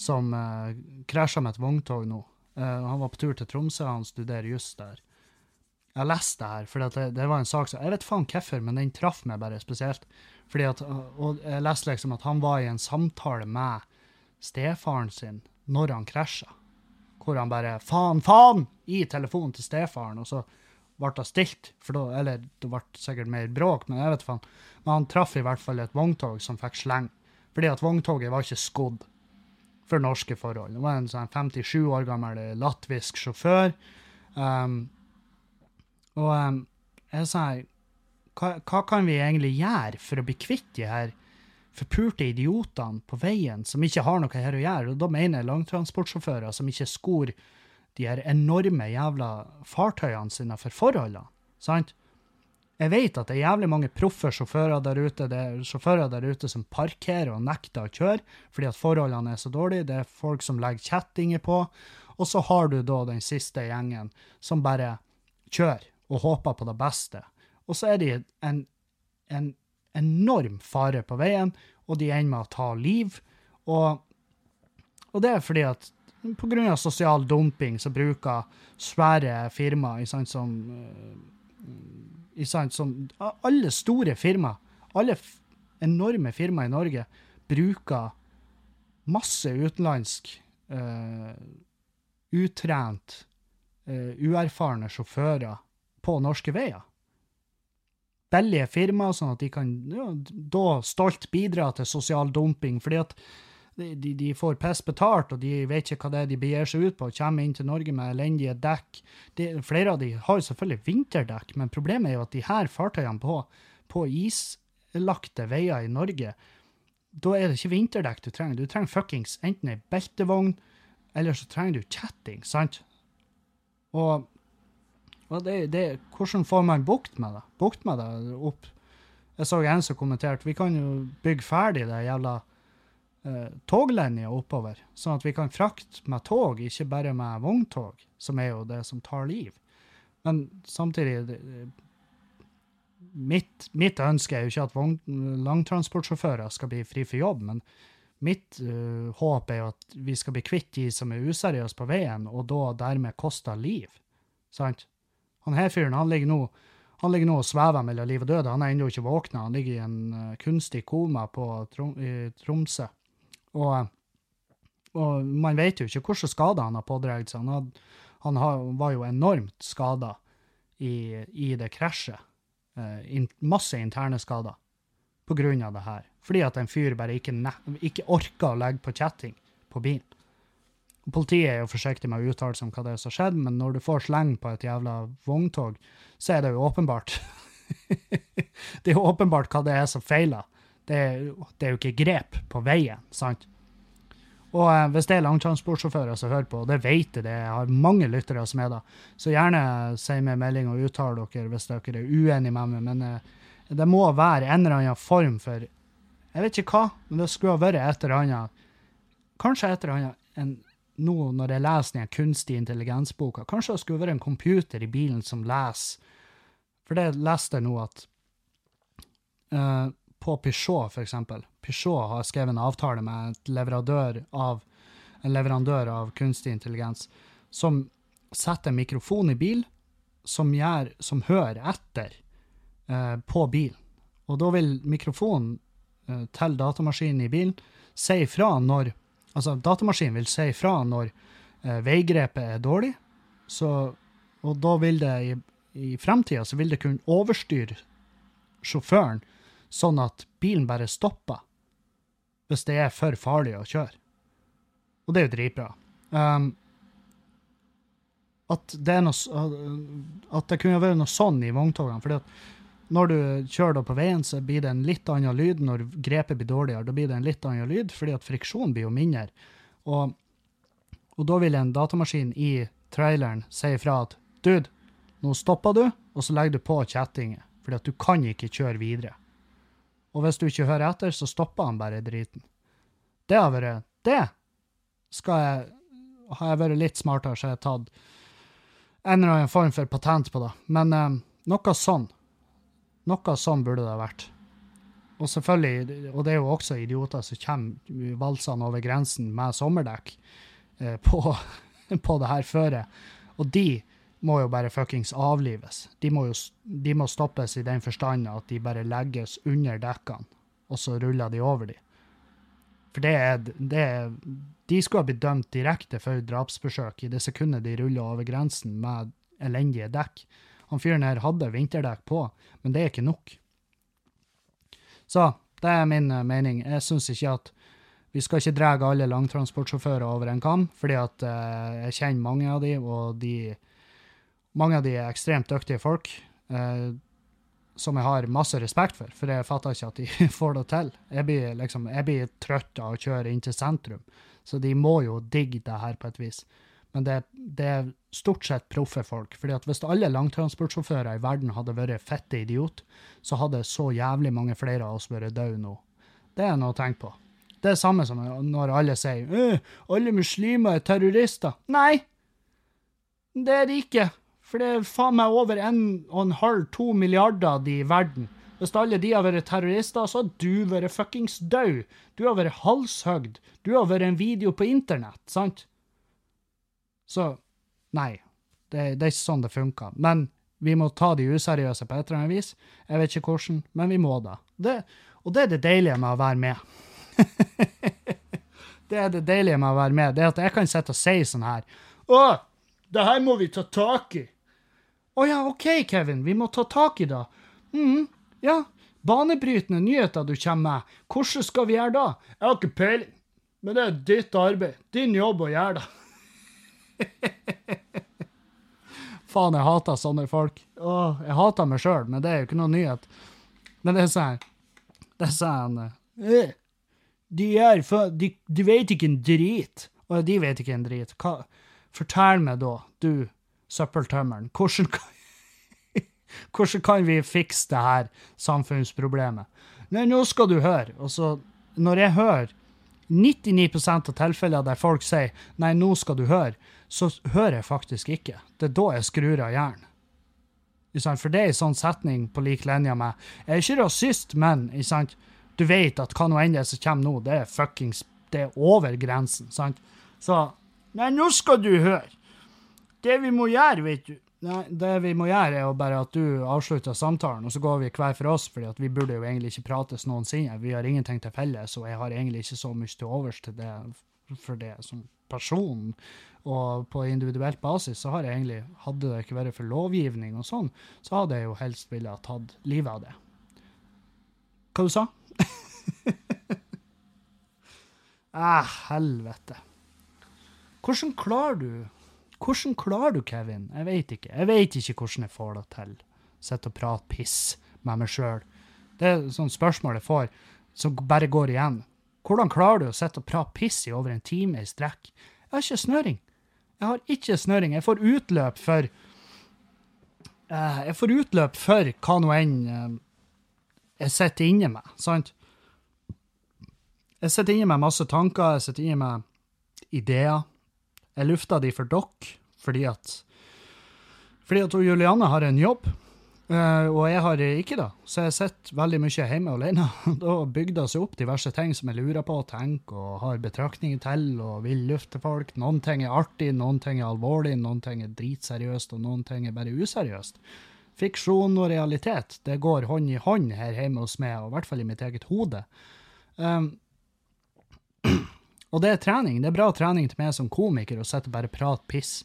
som eh, krasja med et vogntog nå. Eh, han var på tur til Tromsø, han studerer juss der. Jeg leste det her, for det, det var en sak som Jeg vet faen hvorfor, men den traff meg bare spesielt. Fordi at, Og jeg leste liksom at han var i en samtale med stefaren sin når han krasja. Hvor han bare 'faen, faen!' i telefonen til stefaren, og så ble det stilt. For da, eller det ble sikkert mer bråk, men jeg vet faen. Men han traff i hvert fall et vogntog som fikk sleng. Fordi at vogntoget var ikke skodd for norske forhold. Det var en sånn 57 år gammel latvisk sjåfør. Um, og um, jeg sa hva, hva kan vi egentlig gjøre for å bli kvitt de her forpulte idiotene på veien som ikke har noe her å gjøre? Og da mener jeg langtransportsjåfører som ikke skor de her enorme jævla fartøyene sine for forholdene. Sant? Jeg vet at det er jævlig mange proffe sjåfører der ute det er sjåfører der ute som parkerer og nekter å kjøre fordi at forholdene er så dårlige. Det er folk som legger kjettinger på. Og så har du da den siste gjengen som bare kjører og håper på det beste. Og så er de en, en enorm fare på veien, og de ender med å ta liv. Og, og det er fordi at pga. sosial dumping så bruker svære firmaer som sant, som Alle store firmaer, alle enorme firmaer i Norge, bruker masse utenlandsk, uh, utrent, uh, uerfarne sjåfører på norske veier. Billige firmaer, sånn at de kan ja, da stolt bidra til sosial dumping. fordi at de, de, får piss betalt, og de vet ikke hva det er de begir seg ut på. og Kommer inn til Norge med elendige dekk. De, flere av de har jo selvfølgelig vinterdekk, men problemet er jo at de her fartøyene på, på islagte veier i Norge, da er det ikke vinterdekk du trenger. Du trenger fuckings enten ei beltevogn, eller så trenger du kjetting, sant? Og, det, det, hvordan får man bukt med det? Bukt med det opp Jeg så en som kommenterte vi kan jo bygge ferdig det jævla eh, toglinja oppover, sånn at vi kan frakte med tog, ikke bare med vogntog, som er jo det som tar liv. Men samtidig Mitt, mitt ønske er jo ikke at langtransportsjåfører skal bli fri for jobb, men mitt uh, håp er jo at vi skal bli kvitt de som er useriøse på veien, og da dermed koster liv. Sant? Han her fyren, han ligger nå han ligger nå og svever mellom liv og død. Han er ennå ikke våkna. Han ligger i en uh, kunstig koma på Trom i Tromsø. Og, og, man vet jo ikke hvilke skader han har pådratt seg. Han, han har, var jo enormt skada i, i, det krasjet. Eh, in, masse interne skader på grunn av det her. Fordi at en fyr bare ikke, ikke orka å legge på kjetting på bilen. Politiet er jo forsiktig med å uttale seg om hva det er som har skjedd, men når du får sleng på et jævla vogntog, så er det jo åpenbart Det er jo åpenbart hva det er som feiler. Det det er jo ikke grep på veien, sant? Og eh, hvis det er langtransportsjåfører som hører på, og det vet jeg det, jeg har mange lyttere som er da, så gjerne si meg melding og uttale dere hvis dere er uenige med meg, men eh, det må være en eller annen form for Jeg vet ikke hva, men det skulle ha vært et eller annet Kanskje et eller annet en, Nå når jeg leser den kunstig intelligens-boka, kanskje det skulle vært en computer i bilen som leser For det leste jeg nå at uh, på Peugeot, for eksempel. Peugeot har skrevet en avtale med leverandør av, en leverandør av kunstig intelligens som setter mikrofon i bil som, gjør, som hører etter eh, på bilen. Og da vil mikrofonen eh, til datamaskinen i bilen si ifra når Altså, datamaskinen vil si ifra når eh, veigrepet er dårlig, så, og da vil det i, i framtida så vil det kunne overstyre sjåføren sånn at bilen bare stopper hvis det er for farlig å kjøre. Og det er jo dritbra. Um, at, det er noe, at det kunne vært noe sånn i vogntogene. fordi at når du kjører på veien, så blir det en litt annen lyd. Når grepet blir dårligere, da blir det en litt annen lyd, fordi at friksjonen blir jo mindre. Og, og da vil en datamaskin i traileren si ifra at dude, nå stopper du, og så legger du på kjettinger, fordi at du kan ikke kjøre videre. Og hvis du ikke hører etter, så stopper han bare driten. Det har vært Det skal jeg Har jeg vært litt smartere, så har jeg tatt en eller annen form for patent på det. Men eh, noe sånn. Noe sånn burde det vært. Og selvfølgelig, og det er jo også idioter som kommer valsende over grensen med sommerdekk eh, på, på det her føret. Og de må jo bare fuckings avlives. De må jo de må stoppes i den forstand at de bare legges under dekkene, og så ruller de over de. For det er, det er De skulle ha blitt dømt direkte for drapsforsøk i det sekundet de ruller over grensen med elendige dekk. Han fyren her hadde vinterdekk på, men det er ikke nok. Så det er min uh, mening. Jeg syns ikke at vi skal ikke dra alle langtransportsjåfører over en kam, fordi at uh, jeg kjenner mange av de, og de mange av de er ekstremt dyktige folk eh, som jeg har masse respekt for, for jeg fatter ikke at de får det til. Jeg blir, liksom, jeg blir trøtt av å kjøre inn til sentrum, så de må jo digge det her på et vis. Men det, det er stort sett proffe folk. fordi at hvis alle langtransportsjåfører i verden hadde vært fette idiot, så hadde så jævlig mange flere av oss vært døde nå. Det er noe å tenke på. Det er samme som når alle sier «Øh, alle muslimer er terrorister. Nei, det er de ikke. For det er faen meg over 1,5-2 milliarder de i verden. Hvis alle de har vært terrorister, så har du vært fuckings død. Du har vært halshøgd. Du har vært en video på internett, sant? Så nei, det, det er ikke sånn det funker. Men vi må ta de useriøse på et eller annet vis. Jeg vet ikke hvordan, men vi må da. Det, og det er det deilige med å være med. det er det deilige med å være med. Det er at jeg kan sitte og si sånn her Å, det her må vi ta tak i. Å ja, OK, Kevin, vi må ta tak i det. mm, ja. Banebrytende nyheter du kommer med. Hvordan skal vi gjøre det? Jeg har ikke peiling, men det er ditt arbeid. Din jobb å gjøre det. Faen, jeg hater sånne folk. Åh, jeg hater meg sjøl, men det er jo ikke noe nyhet. Men det er sånn Det er sånn øh, De er de, de vet ikke en drit. Og de vet ikke en drit. Hva? Fortell meg da, du søppeltømmeren, hvordan kan, hvordan kan vi fikse det her samfunnsproblemet? Nei, nå skal du høre. Og når jeg hører 99% av tilfeller der folk sier 'nei, nå skal du høre', så hører jeg faktisk ikke. Det er da jeg skrur av hjernen. For det er en sånn setning på lik linje med 'jeg er ikke rasist, men' du vet at hva nå enn det som kommer nå, det er fuckings det er over grensen. sant? Så Nei, nå skal du høre. Det vi må gjøre, vet du Nei, det vi må gjøre, er jo bare at du avslutter samtalen, og så går vi hver for oss, fordi vi burde jo egentlig ikke prates noensinne. Vi har ingenting til felles, og jeg har egentlig ikke så mye til overs til det for det som person. Og på individuelt basis så har jeg egentlig, hadde det ikke vært for lovgivning og sånn, så hadde jeg jo helst ville ha tatt livet av det. Hva du sa ah, helvete. Hvordan klarer du hvordan klarer du, Kevin? Jeg vet ikke. Jeg vet ikke hvordan jeg får det til. Sitte og prate piss med meg sjøl. Det er sånn spørsmål jeg får som bare går igjen. Hvordan klarer du å sitte og prate piss i over en time i strekk? Jeg har ikke snøring. Jeg har ikke snøring. Jeg får utløp for uh, Jeg får utløp for hva nå enn uh, jeg sitter inne med, sant? Jeg sitter inne med masse tanker, jeg sitter inne med ideer. Jeg lufta de for dere fordi at fordi at Juliane har en jobb, uh, og jeg har ikke det. Så jeg sitter veldig mye hjemme alene. Da bygde det seg opp diverse ting som jeg lurer på og tenker og har betraktninger til og vil lufte folk. Noen ting er artig, noen ting er alvorlig, noen ting er dritseriøst, og noen ting er bare useriøst. Fiksjon og realitet det går hånd i hånd her hjemme hos meg, og i hvert fall i mitt eget hode. Um, Og det er trening. Det er bra trening til meg som komiker å sitte og bare prate piss.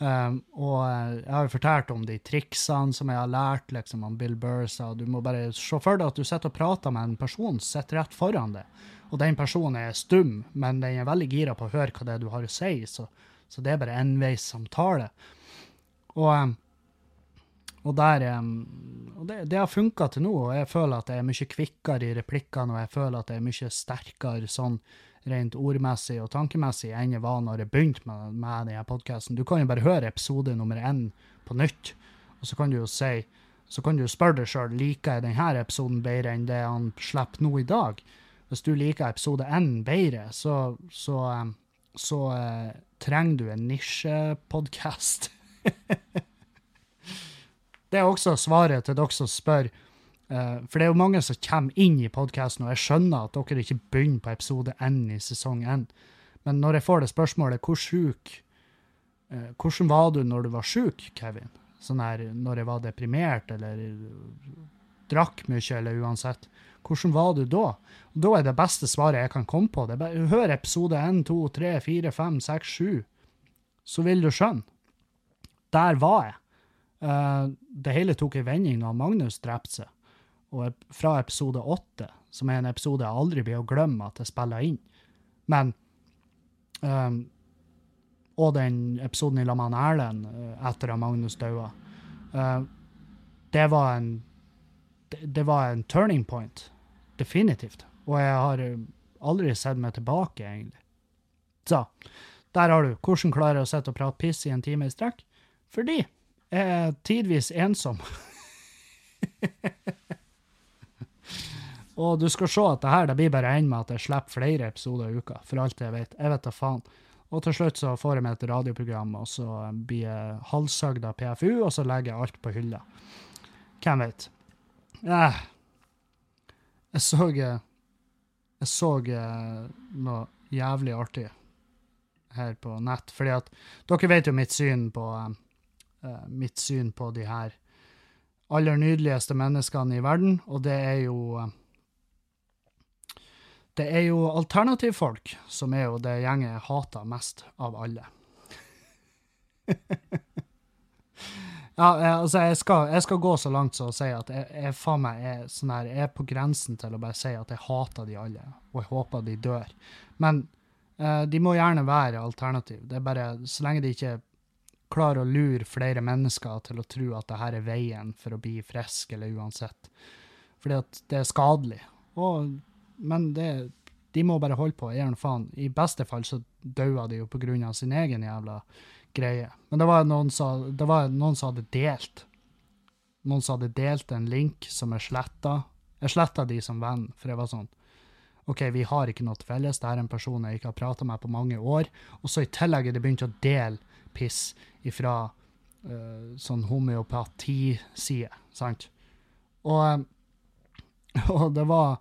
Um, og eh, jeg har jo fortalt om de triksene som jeg har lært, liksom om Bill Burr sa. Du må bare se for deg at du sitter og prater med en person som sitter rett foran deg. Og den personen er stum, men den er veldig gira på å høre hva det er du har å si. Så, så det er bare enveis samtale. Og, um, og, der, um, og det, det, har funka til nå, og jeg føler at jeg er mye kvikkere i replikkene, og jeg føler at jeg er mye sterkere sånn rent ordmessig og tankemessig enn jeg var når jeg begynte med, med denne podkasten. Du kan jo bare høre episode nummer én på nytt, og så kan du jo si så kan du spørre deg sjøl liker jeg denne episoden bedre enn det han slipper nå i dag. Hvis du liker episode én bedre, så, så, eh, så uh, trenger du en nisjepodkast. det er også svaret til dere som spør for det er jo mange som kommer inn i podkasten, og jeg skjønner at dere ikke begynner på episode N i sesong N. Men når jeg får det spørsmålet hvor sjuk eh, Hvordan var du når du var sjuk, Kevin? Sånn her når jeg var deprimert eller drakk mye, eller uansett. Hvordan var du da? Og da er det beste svaret jeg kan komme på, det bare hør episode 1, 2, 3, 4, 5, 6, 7, så vil du skjønne. Der var jeg. Eh, det hele tok en vending når Magnus drepte seg. Og fra episode åtte, som er en episode jeg aldri blir å glemme at jeg spiller inn. Men um, Og den episoden i Laman Erlend eh, etter at Magnus daua. Uh, det var en det, det var en turning point. Definitivt. Og jeg har eh, aldri sett meg tilbake, egentlig. Så der har du. Hvordan klarer jeg å sitte og prate piss i en time i strekk? Fordi jeg er tidvis ensom. og du skal se at det her det blir bare en med at jeg slipper flere episoder i uka, for alt jeg vet. Jeg vet da faen. Og til slutt så får jeg meg et radioprogram, og så blir jeg halshøgd av PFU, og så legger jeg alt på hylla. Hvem vet? Eh. Jeg så eh, Jeg så eh, noe jævlig artig her på nett, fordi at dere vet jo mitt syn på eh, mitt syn på de her aller nydeligste menneskene i verden, og det er jo Det er jo alternativfolk som er jo det gjengen jeg hater mest av alle. ja, altså, jeg skal, jeg skal gå så langt som å si at jeg, jeg faen meg er sånn her, jeg er på grensen til å bare si at jeg hater de alle, og jeg håper de dør. Men eh, de må gjerne være alternativ. Det er bare, så lenge de ikke klarer å lure flere mennesker til å tro at det her er veien for å bli frisk, eller uansett. Fordi at det er skadelig. Og, men det, de må bare holde på, gjerne faen. I beste fall så dauer de jo på grunn av sin egen jævla greie. Men det var noen som, var noen som hadde delt. Noen som hadde delt en link som er sletta. Jeg sletta de som venn, for jeg var sånn OK, vi har ikke noe til felles. Det er en person jeg ikke har prata med på mange år. Og så i tillegg er det begynt å dele piss ifra uh, sånn homeopatiside, sant? Og, og det var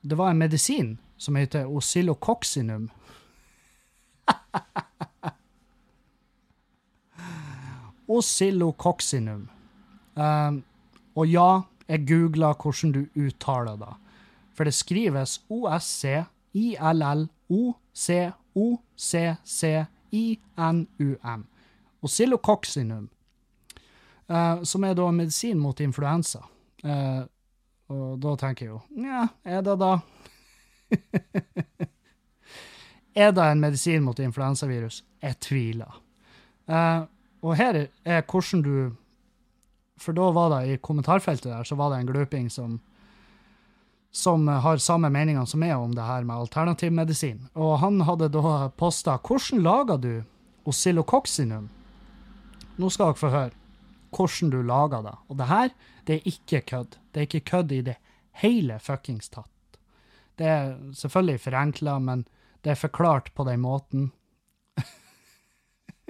det var en medisin som heter oscillococcinum. oscillococcinum. Um, og ja, jeg googla hvordan du uttaler det. For det skrives O-S-C-I-L-L-O-C-C-C-I-N-U-M. Oscillococcinum. Uh, som er da medisin mot influensa. Uh, og da tenker jeg jo Nja, er det da Er det en medisin mot influensavirus? Jeg tviler. Eh, og her er hvordan du For da var det i kommentarfeltet der, så var det en gluping som som har samme meningene som meg om det her med alternativmedisin. Og han hadde da posta 'Hvordan lager du oscillococcinum?' Nå skal dere få høre hvordan du lager det. Og det her, det er ikke kødd. Det er ikke kødd i det hele fuckings tatt. Det er selvfølgelig forenkla, men det er forklart på den måten.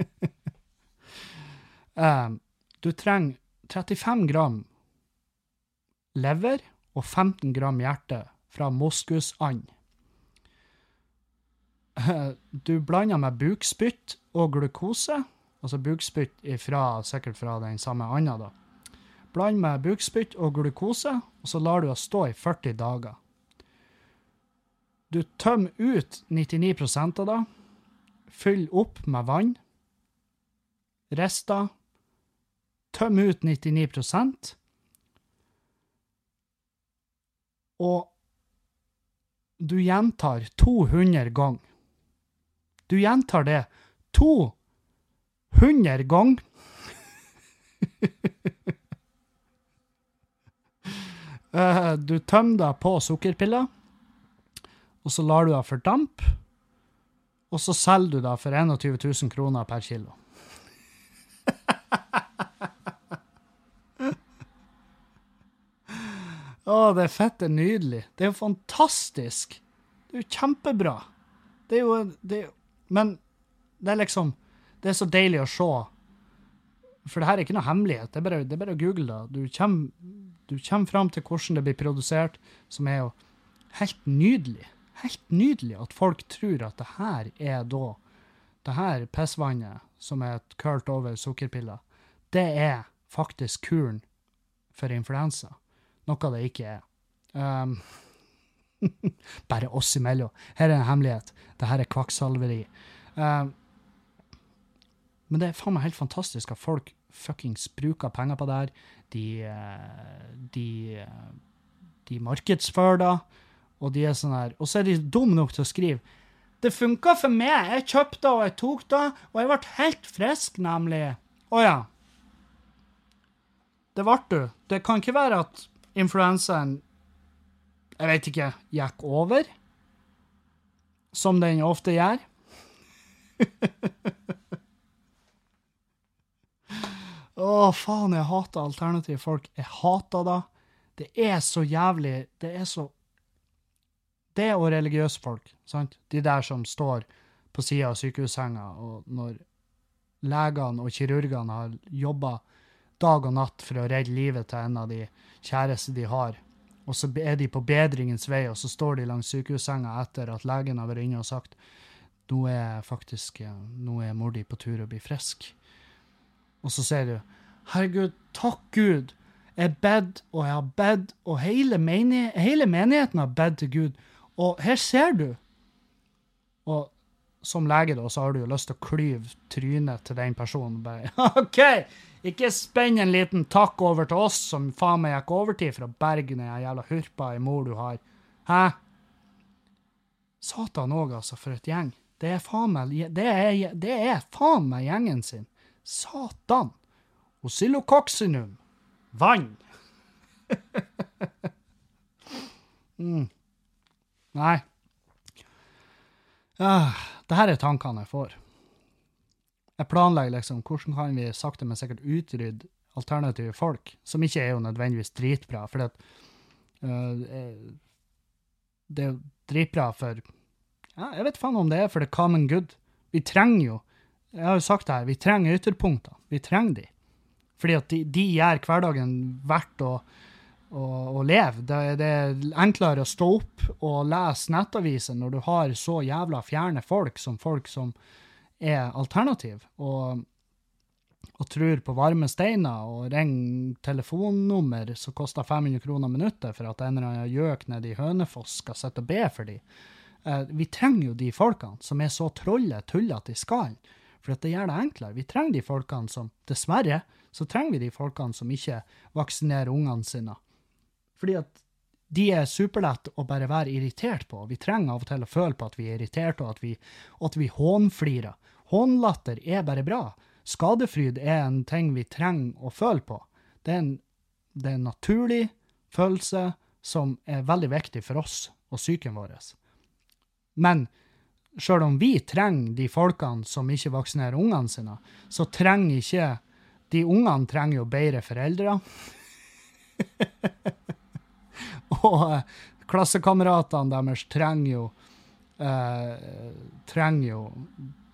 um, du trenger 35 gram lever og 15 gram hjerte fra moskusand. Du blander med bukspytt og glukose, altså bukspytt sikkert fra den samme anda, da. Bland med bukspytt og glukose, og så lar du det stå i 40 dager. Du tømmer ut 99 av det, fyll opp med vann, Rister. tøm ut 99% og du gjentar 200 ganger. Du gjentar det 200 ganger. Eh, du tømmer deg på sukkerpiller, og så lar du deg fordampe, og så selger du deg for 21 000 kroner per kilo. Å, det er fett, det er nydelig. Det er jo fantastisk. Det er jo kjempebra. Det er jo det er, Men det er liksom Det er så deilig å se. For det her er ikke noe hemmelighet. Det er bare, det er bare å google det. Du kommer, du kommer fram til hvordan det blir produsert, som er jo helt nydelig. Helt nydelig at folk tror at det her er da det her pissvannet som er kølt over sukkerpiller, det er faktisk kuren for influensa. Noe det ikke er. Um, bare oss imellom. Her er en hemmelighet. Det her er kvakksalveri. Um, men det er faen meg helt fantastisk at folk fuckings bruker penger på det her. De, eh, de, eh, de markedsfører det, og de er sånn her Og så er de dumme nok til å skrive det funka for meg. Jeg kjøpte og jeg tok det, og jeg ble helt frisk, nemlig. Å ja. Det ble du. Det kan ikke være at influensaen Jeg vet ikke gikk over, som den ofte gjør. Å, faen, jeg hater alternative folk. Jeg hater det. Det er så jævlig Det er så Det og religiøse folk, sant? De der som står på sida av sykehussenga, og når legene og kirurgene har jobba dag og natt for å redde livet til en av de kjæreste de har, og så er de på bedringens vei, og så står de langs sykehussenga etter at legen har vært inne og sagt nå er faktisk nå er mor di på tur å bli frisk. Og så sier du, herregud, takk Gud, jeg bedt og jeg har bedt, og hele, menighet, hele menigheten har bedt til Gud, og her ser du. Og som lege da, så har du jo lyst til å klyve trynet til den personen. Bare, OK, ikke spenn en liten takk over til oss som faen meg gikk overtid for å berge den jævla hurpa i mor du har. Hæ? Satan òg, altså, for et gjeng. Det er faen meg, det er, det er faen meg gjengen sin. Satan! Oscillococcinum. Vann. mm. Nei. Ah, det her er tankene jeg får. Jeg planlegger liksom hvordan kan vi sakte, men sikkert utrydde alternative folk, som ikke er jo nødvendigvis dritbra, for det, uh, det er jo dritbra for ja, Jeg vet faen om det er for the common good. Vi trenger jo jeg har jo sagt det her, vi trenger ytterpunkter. Vi trenger de. Fordi at de, de gjør hverdagen verdt å, å, å leve. Det, det, er enklere å stå opp og lese nettaviser når du har så jævla fjerne folk som folk som er alternativ, og, og tror på varme steiner og ringer telefonnummer som koster 500 kroner minuttet for at en eller annen gjøk nede i Hønefoss skal sitte og be for dem. Eh, vi trenger jo de folkene som er så trolle tullete i skallen for det gjør det enklere. Vi trenger de folkene som Dessverre så trenger vi de folkene som ikke vaksinerer ungene sine. Fordi at de er superlett å bare være irritert på. Vi trenger av og til å føle på at vi er irritert, og at vi, vi hånflirer. Hånlatter er bare bra. Skadefryd er en ting vi trenger å føle på. Det er en, det er en naturlig følelse som er veldig viktig for oss og psyken vår. Men sjøl om vi trenger de folkene som ikke vaksinerer ungene sine, så trenger ikke de ungene trenger jo bedre foreldre. og eh, klassekameratene deres trenger jo eh, trenger jo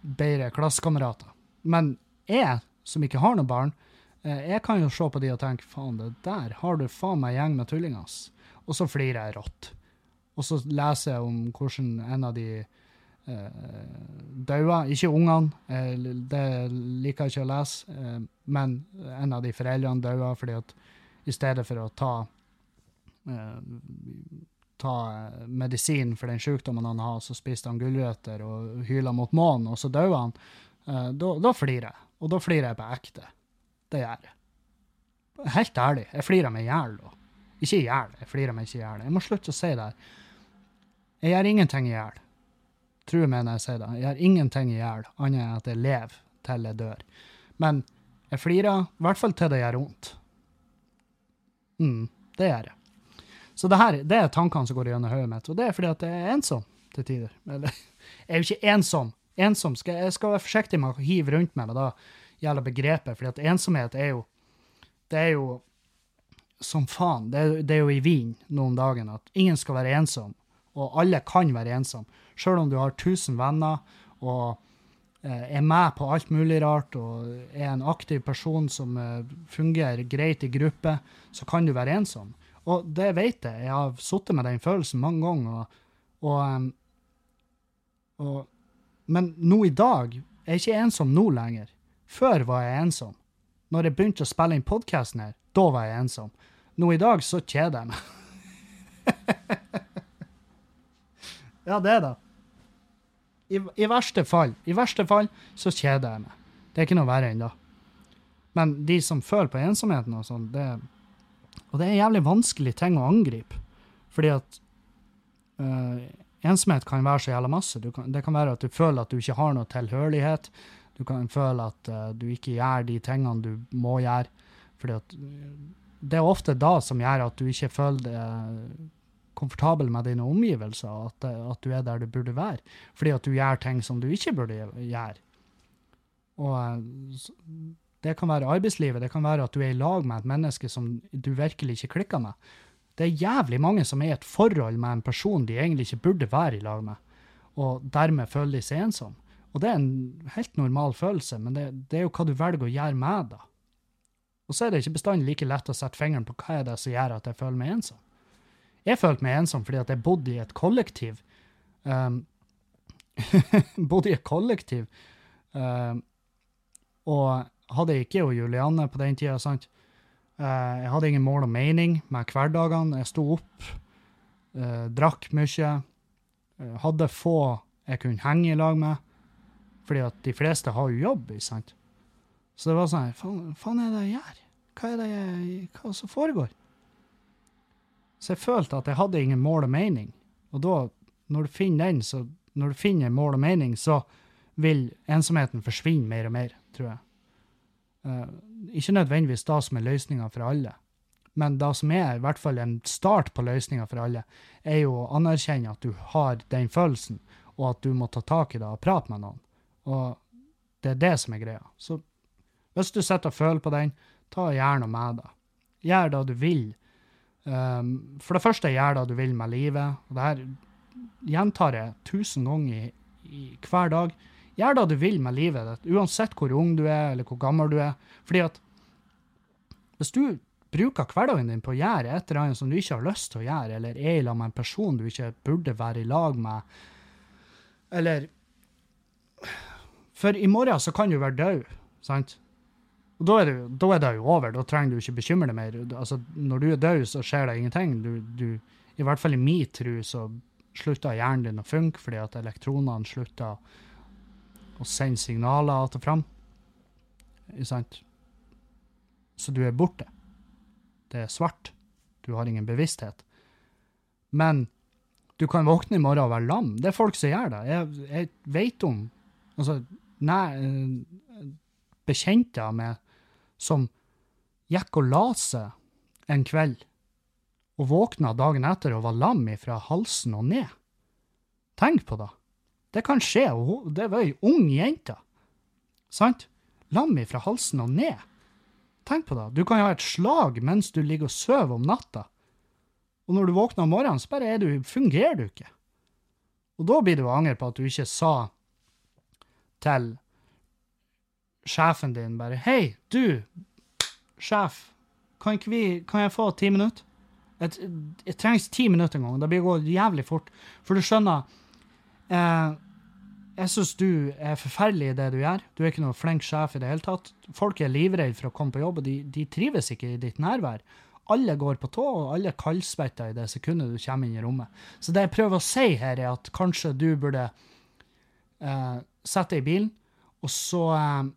bedre klassekamerater. Men jeg, som ikke har noe barn, eh, jeg kan jo se på de og tenke faen, det der har du faen meg gjeng med tullinger. Og så flirer jeg rått. Og så leser jeg om hvordan en av de daua. Ikke ungene, eh, det liker jeg ikke å lese, eh, men en av de foreldrene daua fordi at i stedet for å ta ta medisin for den sykdommen han har, så spiste han gulrøtter og hyla mot månen, og så døde han. Da, da flirer jeg. Og da flirer jeg på ekte. Det gjør jeg. Helt ærlig. Jeg flirer meg i hjel da. Ikke i hjel, jeg flirer meg ikke i hjel. Jeg må slutte å si det her. Jeg gjør ingenting i hjel. Tror meg når jeg sier det. Jeg har ingenting i hjel, annet enn at jeg lever til jeg dør. Men jeg flirer, i hvert fall til det gjør vondt. Mm, det gjør jeg. Så det her det er tankene som går gjennom hodet mitt, og det er fordi at jeg er ensom til tider. Eller, jeg er jo ikke ensom. Ensom skal, jeg skal være forsiktig med å hive rundt meg med det gjelder begrepet, fordi at ensomhet er jo Det er jo som faen. Det er, det er jo i Wien noen dager at ingen skal være ensom, og alle kan være ensom. Sjøl om du har 1000 venner og eh, er med på alt mulig rart og er en aktiv person som eh, fungerer greit i gruppe, så kan du være ensom. Og det vet jeg. Jeg har sittet med den følelsen mange ganger. Og, og, og, men nå i dag Jeg er ikke ensom nå lenger. Før var jeg ensom. Når jeg begynte å spille inn podkasten her, da var jeg ensom. Nå i dag så kjeder jeg meg. ja, det det. I, I verste fall I verste fall så kjeder jeg meg. Det er ikke noe verre ennå. Men de som føler på ensomheten og sånn, det Og det er en jævlig vanskelig ting å angripe. Fordi at øh, ensomhet kan være så jævla masse. Kan, det kan være at du føler at du ikke har noe tilhørighet. Du kan føle at øh, du ikke gjør de tingene du må gjøre. Fordi at det er ofte da som gjør at du ikke føler deg komfortabel med dine omgivelser, at, at, du er der du burde være. Fordi at du gjør ting som du ikke burde gjøre. Og eh, det kan være arbeidslivet, det kan være at du er i lag med et menneske som du virkelig ikke klikker med. Det er jævlig mange som er i et forhold med en person de egentlig ikke burde være i lag med, og dermed føler de seg ensomme. Og det er en helt normal følelse, men det, det, er jo hva du velger å gjøre med det. Og så er det ikke bestandig like lett å sette fingeren på hva er det som gjør at jeg føler meg ensom. Jeg følte meg ensom fordi at jeg bodde i et kollektiv. Um, bodde i et kollektiv. Um, og hadde ikke jo Julianne på den tida, sant. Uh, jeg hadde ingen mål og mening med hverdagene. Jeg sto opp, uh, drakk mye. Uh, hadde få jeg kunne henge i lag med. Fordi at de fleste har jo jobb, ikke sant. Så det var sånn Hva faen er det jeg gjør? Hva er det jeg, hva som foregår? Så jeg følte at jeg hadde ingen mål og mening. Og da, når du finner den, så når du finner mål og mening, så vil ensomheten forsvinne mer og mer, tror jeg. Uh, ikke nødvendigvis det som er løsninga for alle, men det som er i hvert fall en start på løsninga for alle, er jo å anerkjenne at du har den følelsen, og at du må ta tak i det og prate med noen. Og det er det som er greia. Så hvis du sitter og føler på den, ta gjerne med det. Gjør det du vil. Um, for det første, gjør det du vil med livet. Og det her gjentar jeg tusen ganger i, i, hver dag. Gjør det du vil med livet ditt, uansett hvor ung du er, eller hvor gammel du er. Fordi at hvis du bruker hverdagen din på å gjøre et eller annet som du ikke har lyst til å gjøre, eller er i lag med en person du ikke burde være i lag med, eller for i morgen så kan du være død, sant? Og da er, det, da er det jo over. Da trenger du ikke bekymre deg mer. Altså, når du er død, så skjer det ingenting. Du, du, I hvert fall i min tro så slutter hjernen din å funke fordi at elektronene slutter å sende signaler att og fram. Sant? Så du er borte. Det er svart. Du har ingen bevissthet. Men du kan våkne i morgen og være lam. Det er folk som gjør det. Jeg, jeg vet om altså, nei, eh, bekjente meg som gikk og la seg en kveld og våkna dagen etter og var lam fra halsen og ned. Tenk på det. Det kan skje. og Det var ei ung jente. Sant? Lam fra halsen og ned. Tenk på det. Du kan ha et slag mens du ligger og sover om natta. Og når du våkner om morgenen, så bare du, fungerer du ikke. Og da blir du angre på at du ikke sa til sjefen din bare 'Hei, du, sjef, kan, vi, kan jeg få ti minutter?' Det trengs ti minutter en gang. Det blir gå jævlig fort. For du skjønner eh, Jeg syns du er forferdelig i det du gjør. Du er ikke noe flink sjef i det hele tatt. Folk er livredde for å komme på jobb, og de, de trives ikke i ditt nærvær. Alle går på tå, og alle kaldsvetter i det sekundet du kommer inn i rommet. Så det jeg prøver å si her, er at kanskje du burde eh, sette deg i bilen, og så eh,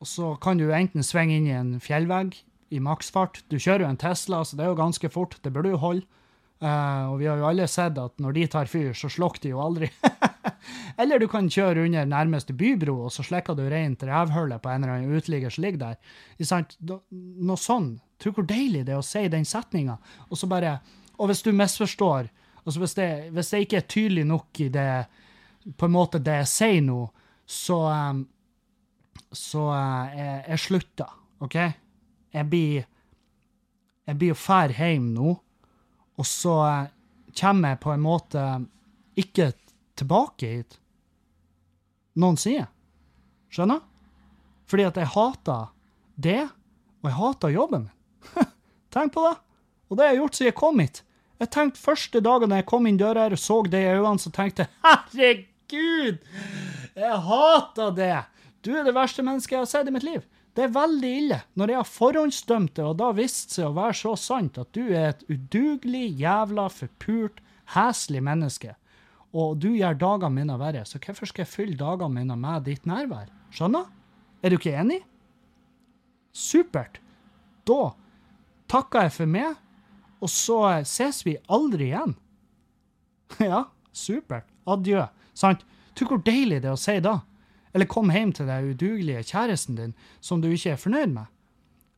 og så kan du enten svinge inn i en fjellvegg i maksfart. Du kjører jo en Tesla, så det er jo ganske fort. Det burde jo holde. Uh, og vi har jo alle sett at når de tar fyr, så slukker de jo aldri. eller du kan kjøre under nærmeste bybro, og så slikker du rent revhullet på en eller annen uteligger som ligger der. Noe sånn. Tror hvor deilig det er å si den setninga. Og så bare Og hvis du misforstår, altså hvis det, hvis det ikke er tydelig nok i det på en måte det jeg sier nå, så um, så uh, jeg, jeg slutta, OK? Jeg blir Jeg blir å fære hjem nå, og så uh, kommer jeg på en måte ikke tilbake hit noen sier. Skjønner? Fordi at jeg hater det, og jeg hater jobben min. Tenk på det. Og det har jeg gjort siden jeg kom hit. Jeg tenkte Første dagen jeg kom inn døra her og så det i øynene, så tenkte jeg herregud! Jeg hater det! Du er det verste mennesket jeg har sett i mitt liv. Det er veldig ille når jeg har forhåndsdømt det, og da vist seg å være så sant at du er et udugelig, jævla, forpult, heslig menneske. Og du gjør dagene mine verre, så hvorfor skal jeg fylle dagene mine med ditt nærvær? Skjønner? Er du ikke enig? Supert. Da takker jeg for meg, og så ses vi aldri igjen. ja, supert. Adjø. Sant? Du hvor deilig det er å si da. Eller kom hjem til den udugelige kjæresten din som du ikke er fornøyd med.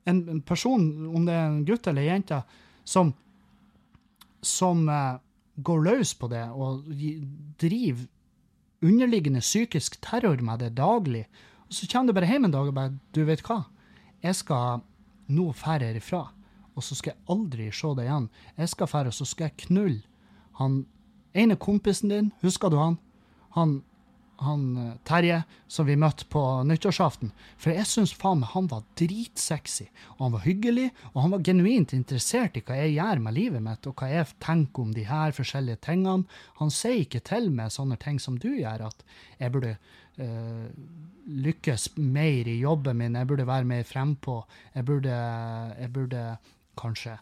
En, en person, om det er en gutt eller jente, som, som uh, går løs på det og driver underliggende psykisk terror med det daglig. Og så kommer du bare hjem en dag og bare Du vet hva? Jeg skal nå fære herifra, og så skal jeg aldri se deg igjen. Jeg skal fære, og så skal jeg knulle han ene kompisen din, husker du han? Han han eh, Terje, som vi møtte på nyttårsaften. For jeg syns faen meg han var dritsexy. Og han var hyggelig, og han var genuint interessert i hva jeg gjør med livet mitt, og hva jeg tenker om de her forskjellige tingene. Han sier ikke til meg sånne ting som du gjør, at jeg burde uh, lykkes mer i jobben min, jeg burde være mer frempå, jeg burde, jeg burde kanskje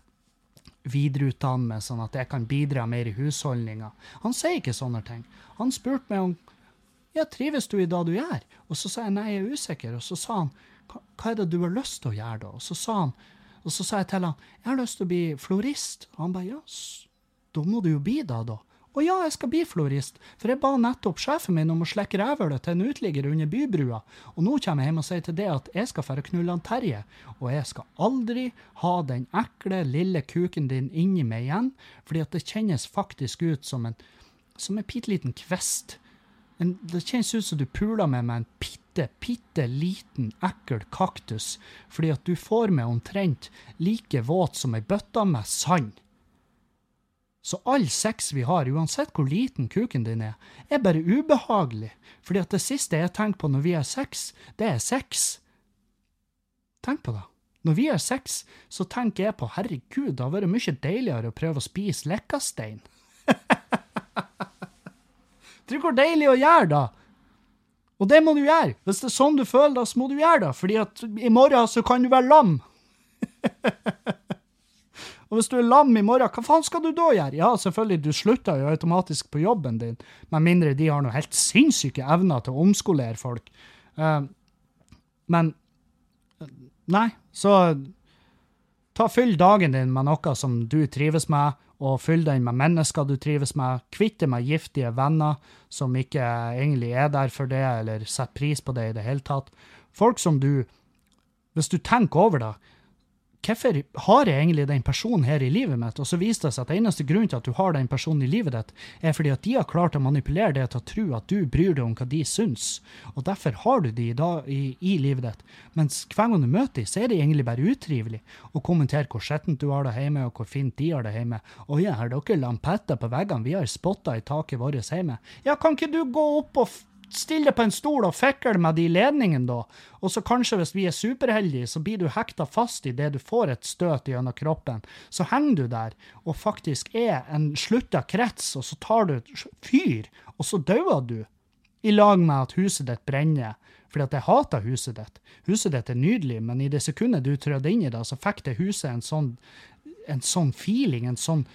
videreutdanne meg, sånn at jeg kan bidra mer i husholdninga. Han sier ikke sånne ting. Han spurte meg om ja, trives du i det du gjør? Og så sa jeg nei, jeg er usikker. Og så sa han hva er det du har lyst til å gjøre da? Og så sa han, og så sa jeg til han jeg har lyst til å bli florist. Og han ba ja, da må du jo bli det, da. Og ja, jeg skal bli florist, for jeg ba nettopp sjefen min om å slekke rævhølet til en uteligger under bybrua, og nå kommer jeg hjem og sier til det at jeg skal fære knulle han Terje, og jeg skal aldri ha den ekle, lille kuken din inni meg igjen, fordi at det kjennes faktisk ut som en, som en bitte liten kvist en, det kjennes ut som du puler med meg en bitte, bitte liten, ekkel kaktus, fordi at du får meg omtrent like våt som ei bøtte med sand. Så all sex vi har, uansett hvor liten kuken din er, er bare ubehagelig, fordi at det siste jeg tenker på når vi har sex, det er sex. Tenk på det. Når vi har sex, så tenker jeg på herregud, det har vært mye deiligere å prøve å spise lekkastein. Tenk hvor deilig å gjøre, da! Og det må du gjøre. Hvis det er sånn du føler det, så må du gjøre det. Fordi at i morgen så kan du være lam. og hvis du er lam i morgen, hva faen skal du da gjøre? Ja, selvfølgelig, du slutter jo automatisk på jobben din, med mindre de har noe helt sinnssyke evner til å omskolere folk. Uh, men Nei, så ta fyll dagen din med noe som du trives med, og fyll den med mennesker du trives med. Kvitt deg med giftige venner som ikke egentlig er der for det, eller setter pris på det i det hele tatt. Folk som du Hvis du tenker over det, hvorfor har jeg egentlig den personen her i livet mitt? Og så viser det seg at eneste grunn til at du har den personen i livet ditt, er fordi at de har klart å manipulere det til å tro at du bryr deg om hva de syns. Og derfor har du de da, i, i, livet ditt. Mens hver gang du møter dem, så er det egentlig bare utrivelig å kommentere hvor skittent du har det hjemme, og hvor fint de har det hjemme. Å ja, har dere lampetter på veggene? Vi har spotter i taket vårt hjemme. Ja, kan ikke du gå opp og stille på en stol og fikle med de ledningene, da. Og så kanskje, hvis vi er superheldige, så blir du hekta fast i det du får et støt gjennom kroppen. Så henger du der og faktisk er en slutta krets, og så tar du fyr, og så dauer du. I lag med at huset ditt brenner. Fordi at jeg hater huset ditt. Huset ditt er nydelig, men i det sekundet du trødde inn i det, så fikk det huset en sånn, en sånn feeling, en sånn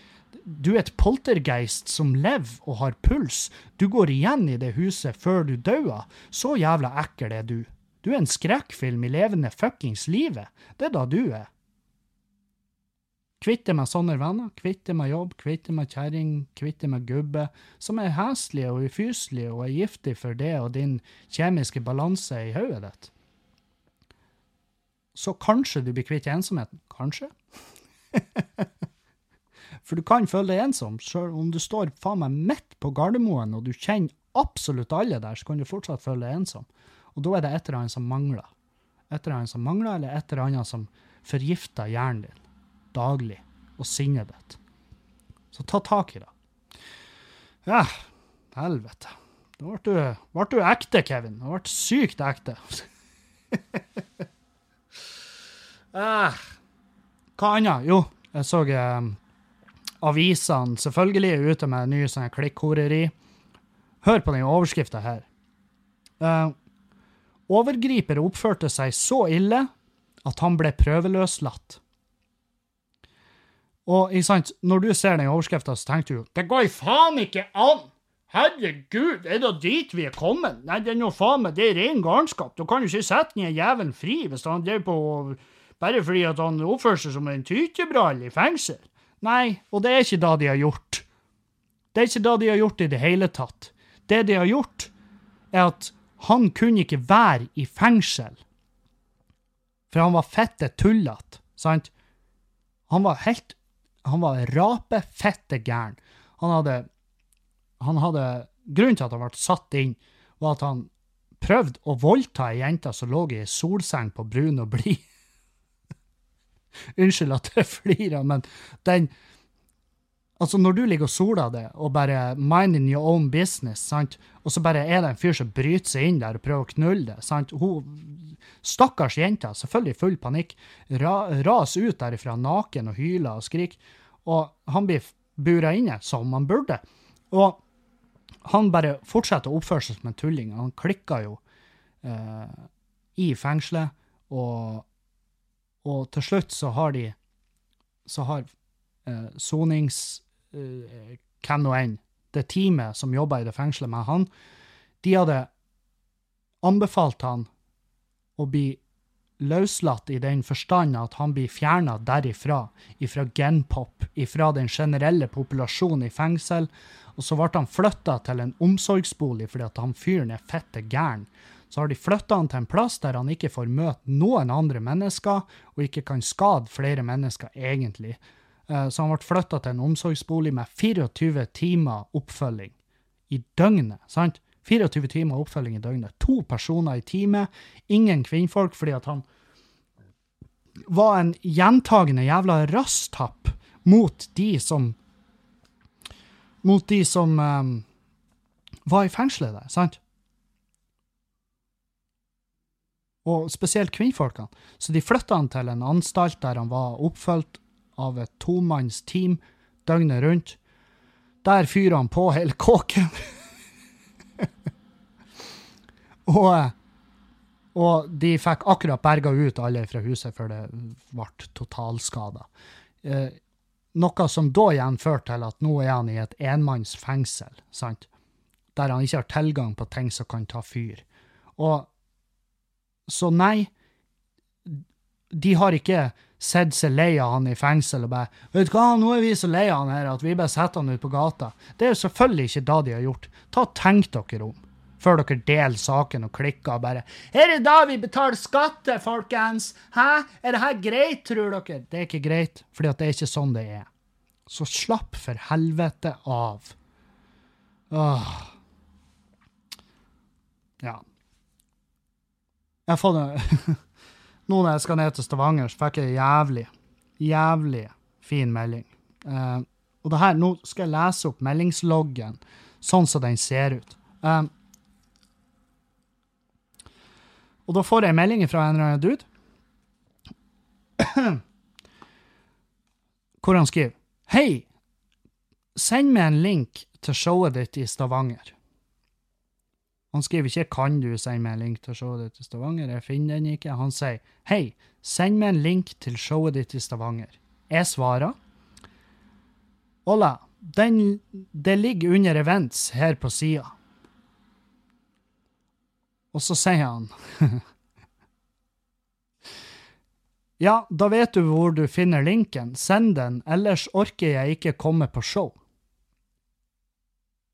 du er et poltergeist som lever og har puls. Du går igjen i det huset før du dauer. Så jævla ekkel er du. Du er en skrekkfilm i levende fuckings livet. Det er da du er. Kvitte med sånne venner, kvitte med jobb, kvitte med kjerring, kvitte med gubbe, som er heslige og ufyselige og er giftig for det og din kjemiske balanse i hodet ditt. Så kanskje du blir kvitt ensomheten. Kanskje? For du kan føle deg ensom. Selv om du står faen meg midt på Gardermoen og du kjenner absolutt alle der, så kan du fortsatt føle deg ensom. Og da er det et eller annet som mangler. Et eller annet som mangler, eller et eller annet som forgifter hjernen din daglig, og sinnet ditt. Så ta tak i det. Ja, helvete. Da ble du, ble du ekte, Kevin. Du ble sykt ekte. ah. Hva annet? Jo, jeg så um, avisene selvfølgelig er ute med ny sånn klikkhoreri. Hør på den overskrifta her. Uh, overgriper oppførte seg så ille at han ble prøveløslatt. Og ikke sant, når du ser den overskrifta, så tenker du Det går faen ikke an! Herregud, er det dit vi er kommet? Nei, det er noe faen meg, det er ren garnskap. Du kan jo ikke sette den jævelen fri hvis han driver på bare fordi at han oppfører seg som en tytebrall i fengsel. Nei, og det er ikke det de har gjort. Det er ikke det de har gjort i det hele tatt. Det de har gjort, er at han kunne ikke være i fengsel. For han var fette tullete, sant? Han var helt Han var rapefette gæren. Han hadde han hadde Grunnen til at han ble satt inn, var at han prøvde å voldta ei jente som lå i ei solseng på brun og blid. Unnskyld at jeg flirer, men den Altså, når du ligger og soler det, og bare minding your own business, sant, og så bare er det en fyr som bryter seg inn der og prøver å knulle det, sant, hun Stakkars jenta, selvfølgelig i full panikk, ra, raser ut derifra naken og hyler og skriker, og han blir bura inne, som han burde. Og han bare fortsetter å oppføre seg som en tulling. Han klikker jo eh, i fengselet, og, og, til slutt så har de Så har eh, sonings... Eh, hvem nå enn, det teamet som jobber i det fengselet med han, de hadde anbefalt han å bli løslatt i den forstand at han blir fjerna derifra, ifra genpop, ifra den generelle populasjonen i fengsel, og så ble han flytta til en omsorgsbolig fordi at han fyren er fette gæren. Så har de flytta han til en plass der han ikke får møte noen andre mennesker, og ikke kan skade flere mennesker, egentlig. Eh, så han ble flytta til en omsorgsbolig med 24 timer oppfølging i døgnet. sant? 24 timer oppfølging i døgnet. To personer i time, ingen kvinnfolk, fordi at han var en gjentagende jævla rasstapp mot de som mot de som um, var i fengselet der, sant? Og spesielt kvinnfolkene. Så de flytta han til en anstalt der han var oppfulgt av et tomanns team døgnet rundt. Der fyrer han på hele kåken. og, og, de fikk akkurat berga ut alle fra huset før det ble totalskada. Eh, noe som da igjen førte til at nå er han i et enmannsfengsel, sant? der han ikke har tilgang på ting som kan ta fyr. Og Så nei, de har ikke sett seg lei av han i fengsel og bare 'Vet du hva, nå er vi så lei av han her at vi bare setter han ut på gata'. Det er jo selvfølgelig ikke da de har gjort. Ta og Tenk dere om før dere deler saken og klikker og bare er da vi betaler skatter, folkens! Hæ? Er det her greit, tror dere?' Det er ikke greit, for det er ikke sånn det er. Så slapp for helvete av. Åh. Ja. Jeg har fått Nå når jeg skal ned til Stavanger, så fikk jeg en jævlig, jævlig fin melding. Uh, og det her, nå skal jeg lese opp meldingsloggen sånn som den ser ut. Um, og da får jeg en melding fra en eller annen dude hvor han skriver Hei, send meg en link til showet ditt i Stavanger. Han skriver ikke 'kan du sende meg en link til showet ditt i Stavanger', jeg finner den ikke. Han sier 'hei, send meg en link til showet ditt i Stavanger'. Jeg svarer 'Hola, den, det ligger under events her på sida'. Og så sier han Ja, da vet du hvor du finner linken. Send den, ellers orker jeg ikke komme på show.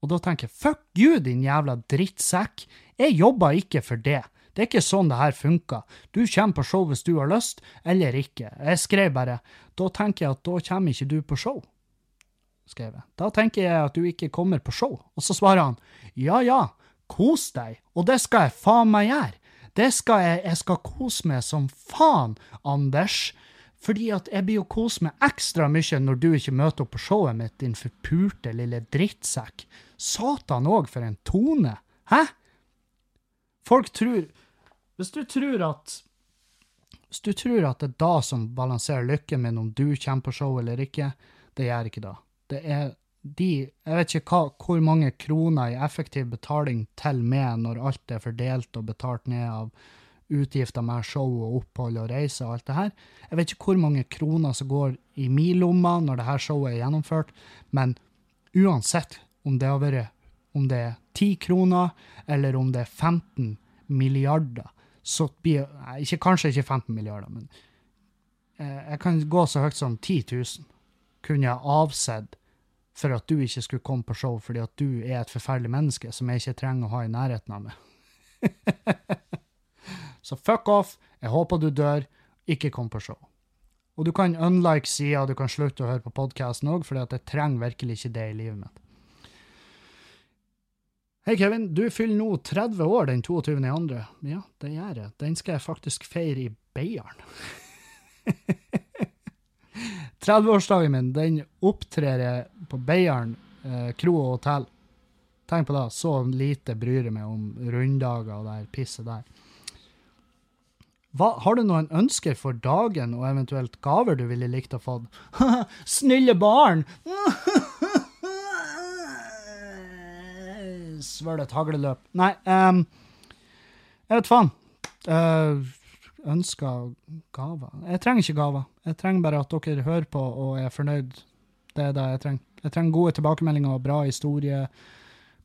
Og da tenker jeg fuck you, din jævla drittsekk. Jeg jobber ikke for det. Det er ikke sånn det her funker. Du kommer på show hvis du har lyst, eller ikke. Jeg skrev bare da tenker jeg at da kommer ikke du på show. Skrev jeg. Da tenker jeg at du ikke kommer på show. Og så svarer han ja ja, kos deg, og det skal jeg faen meg gjøre. Det skal jeg, jeg skal kose meg som faen, Anders. Fordi at jeg blir jo kose meg ekstra mye når du ikke møter opp på showet mitt, din forpurte lille drittsekk. Satan òg, for en tone! Hæ? Folk tror Hvis du tror at Hvis du tror at det er da som balanserer lykken min, om du kommer på show eller ikke, det gjør ikke da. Det er de Jeg vet ikke hva, hvor mange kroner i effektiv betaling til med når alt er fordelt og betalt ned av utgifter med show og opphold og reise og alt det her. Jeg vet ikke hvor mange kroner som går i min lomme når det her showet er gjennomført, men uansett om det har vært om det er 10 kroner, eller om det er 15 milliarder, så blir ikke, Kanskje ikke 15 milliarder, men eh, jeg kan gå så høyt som 10 000 kunne jeg avsett for at du ikke skulle komme på show fordi at du er et forferdelig menneske som jeg ikke trenger å ha i nærheten av meg. så fuck off, jeg håper du dør, ikke kom på show. Og du kan unlike sida, du kan slutte å høre på podkasten òg, for jeg trenger virkelig ikke det i livet mitt. Hei, Kevin. Du fyller nå 30 år den 22. andre. Ja, det gjør jeg. Den skal jeg faktisk feire i Beiarn. 30-årsdagen min den opptrer jeg på Beiarn eh, kro og hotell. Tenk på det. Så lite bryr jeg meg om runddager og det pisset der. Hva, har du noen ønsker for dagen og eventuelt gaver du ville likt å få? Snille barn! Svølet et hagleløp. Nei, um, jeg vet faen. Uh, ønsker gaver Jeg trenger ikke gaver. Jeg trenger bare at dere hører på og er fornøyd. Det er det jeg trenger. Jeg trenger gode tilbakemeldinger og bra historie.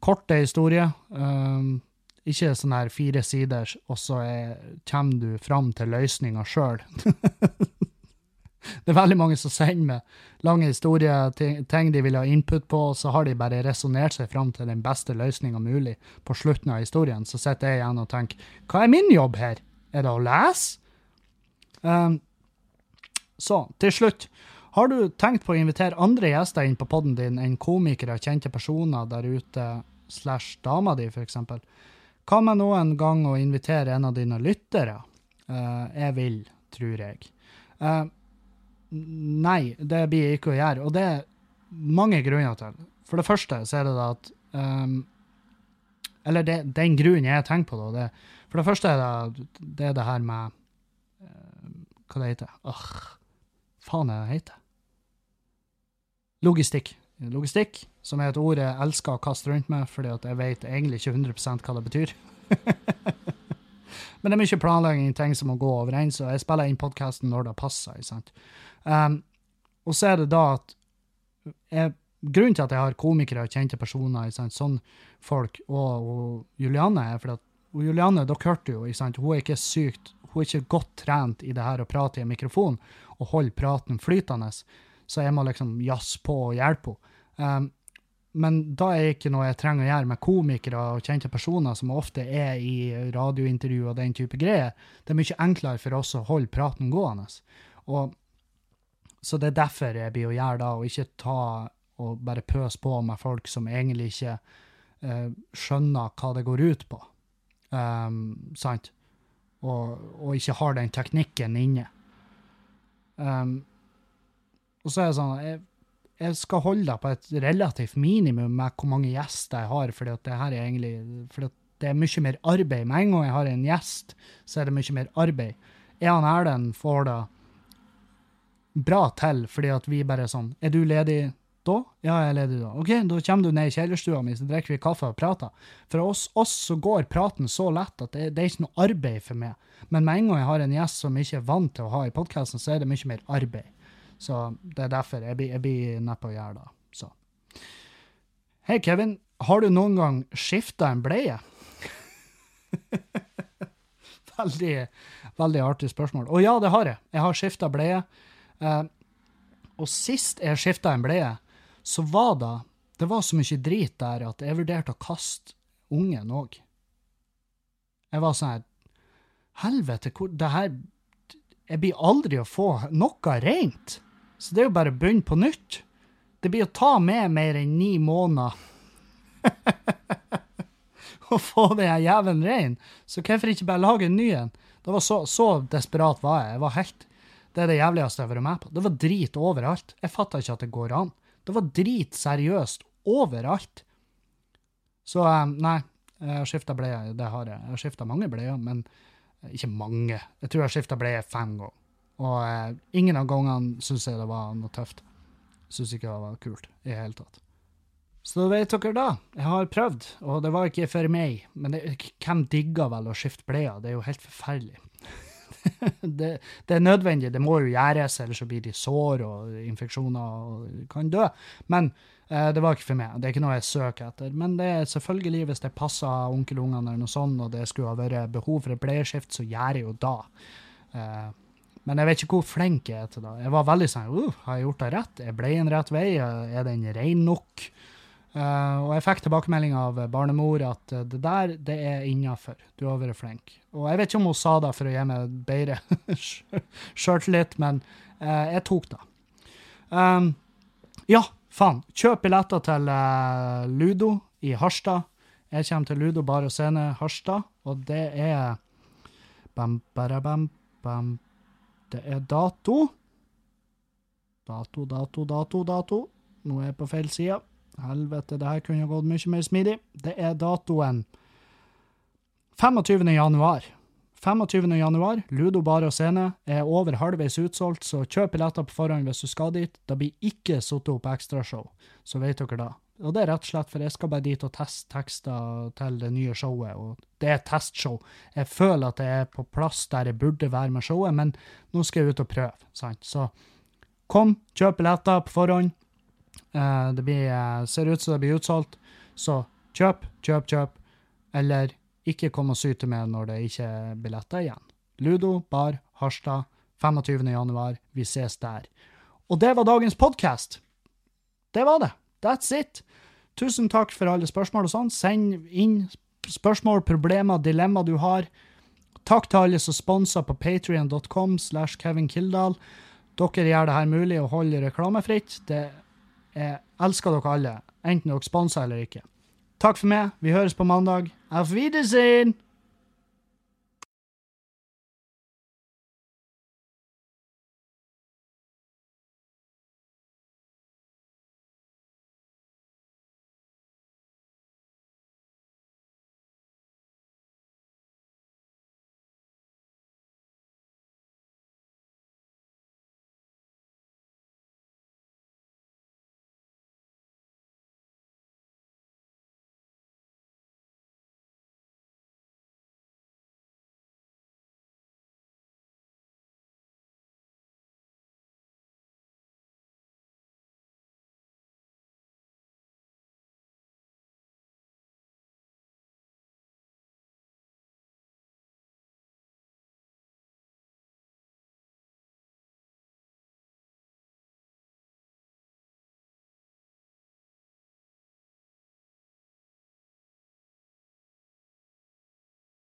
Korte historier. Um, ikke sånn her fire sider, og så er, kommer du fram til løsninga sjøl. Det er veldig mange som sender meg lange historier, ting de vil ha input på, og så har de bare resonnert seg fram til den beste løsninga mulig på slutten av historien. Så sitter jeg igjen og tenker hva er min jobb her? Er det å lese? Um, så, til slutt. Har du tenkt på å invitere andre gjester inn på poden din enn komikere, kjente personer der ute, slash dama di, f.eks.? Hva med noen gang å invitere en av dine lyttere? Uh, jeg vil, tror jeg. Uh, Nei, det blir jeg ikke å gjøre. Og det er mange grunner til. For det første så er det at um, Eller det, den grunnen jeg tenker på, da. Det, for det første er det det, er det her med uh, Hva det heter Åh, faen er det heter? Logistikk. Logistikk, som er et ord jeg elsker å kaste rundt med, fordi jeg vet egentlig ikke 100 hva det betyr. Men det er mye planlegging, ting som må gå overens, og jeg spiller inn podkasten når det passer. sant? Um, og så er det da at jeg, Grunnen til at jeg har komikere og kjente personer, sant, sånn folk, og, og Julianne er fordi at og Julianne, dere hørte jo, hun er ikke sykt hun er ikke godt trent i det her å prate i en mikrofon og holde praten flytende, så jeg må liksom jazze på og hjelpe henne. Um, men da er det ikke noe jeg trenger å gjøre med komikere og kjente personer som ofte er i radiointervju og den type greier. Det er mye enklere for oss å holde praten gående. Og så det er derfor jeg blir å gjøre da, og ikke ta og bare pøse på med folk som egentlig ikke uh, skjønner hva det går ut på. Um, sant? Og, og, ikke har den teknikken inne. Um, og så er det sånn jeg, jeg skal holde deg på et relativt minimum med hvor mange gjester jeg har, for det her er egentlig fordi det er mye mer arbeid. Med en gang jeg har en gjest, så er det mye mer arbeid. Er han Erlend får det bra til, fordi at vi bare er sånn Er du ledig da? Ja, jeg er ledig da. OK, da kommer du ned i kjellerstua mi, så drikker vi kaffe og prater. For oss, oss så går praten så lett at det, det, er ikke noe arbeid for meg. Men med en gang jeg har en gjest som ikke er vant til å ha i podkasten, så er det mye mer arbeid. Så det er derfor jeg blir, jeg blir nedpå å gjøre det. Så. Hei, Kevin. Har du noen gang skifta en bleie? veldig, veldig artig spørsmål. Og ja, det har jeg. Jeg har skifta bleie. Eh, og sist jeg skifta en bleie, så var det det var så mye drit der at jeg vurderte å kaste ungen òg. Jeg var sånn her Helvete, hvor det her Jeg blir aldri å få noe rent. Så det er jo bare å begynne på nytt. Det blir å ta med mer enn ni måneder å få den jævelen rein. Så hvorfor ikke bare lage en ny en? Det var så, så desperat var jeg. Jeg var helt det er det jævligste jeg har vært med på. Det var drit overalt. Jeg fatta ikke at det går an. Det var drit seriøst overalt. Så eh, nei, jeg har skifta bleie. Det har jeg. Jeg har skifta mange bleier, men ikke mange. Jeg tror jeg har skifta bleie fem ganger. Og eh, ingen av gangene syns jeg det var noe tøft. Syns ikke det var kult i det hele tatt. Så da vet dere da. Jeg har prøvd, og det var ikke for meg. Men det, hvem digger vel å skifte bleier? Det er jo helt forferdelig. det, det, er nødvendig, det må jo gjøres, ellers så blir de sår og infeksjoner og kan dø. Men eh, det var ikke for meg. Det er ikke noe jeg søker etter. Men det er selvfølgelig, hvis det passer onkelungene eller noe sånt, og det skulle ha vært behov for et bleieskift, så gjør jeg jo da. Eh, men jeg vet ikke hvor flink jeg er til det. Jeg var veldig sånn uh, Har jeg gjort det rett? Er bleien rett vei? Er den rein nok? Uh, og jeg fikk tilbakemelding av barnemor at uh, det der, det er innafor. Du har vært flink. Og jeg vet ikke om hun sa det for å gi meg bedre sjøltillit, men uh, jeg tok det. Um, ja, faen. Kjøp billetter til Ludo i Harstad. Jeg kommer til Ludo Bar og Scene Harstad, og det er bam, bam, bam. Det er dato. Dato, dato, dato, dato. Nå er jeg på feil side. Helvete, det her kunne gått mye mer smidig. Det er datoen 25. januar. 25. januar, Ludo bar og scene, er over halvveis utsolgt, så kjøp billetter på forhånd hvis du skal dit. Det blir ikke satt opp ekstrashow, så vet dere da. Og det er rett og slett for jeg skal bare dit og teste tekster til det nye showet, og det er et testshow. Jeg føler at jeg er på plass der jeg burde være med showet, men nå skal jeg ut og prøve, sant. Så kom, kjøp billetter på forhånd. Uh, det blir, uh, ser ut som det blir utsolgt, så kjøp, kjøp, kjøp. Eller ikke kom og syte med når det ikke er billetter igjen. Ludo, Bar, Harstad, 25. januar. Vi ses der. Og det var dagens podkast. Det var det. That's it. Tusen takk for alle spørsmål og sånn. Send inn spørsmål, problemer, dilemma du har. Takk til alle som sponser på patrion.com slash Kevin Kildahl. Dere gjør det her mulig å holde reklamefritt. Det jeg elsker dere alle, enten dere sponser eller ikke. Takk for meg. Vi høres på mandag. Auf Wiedersehen!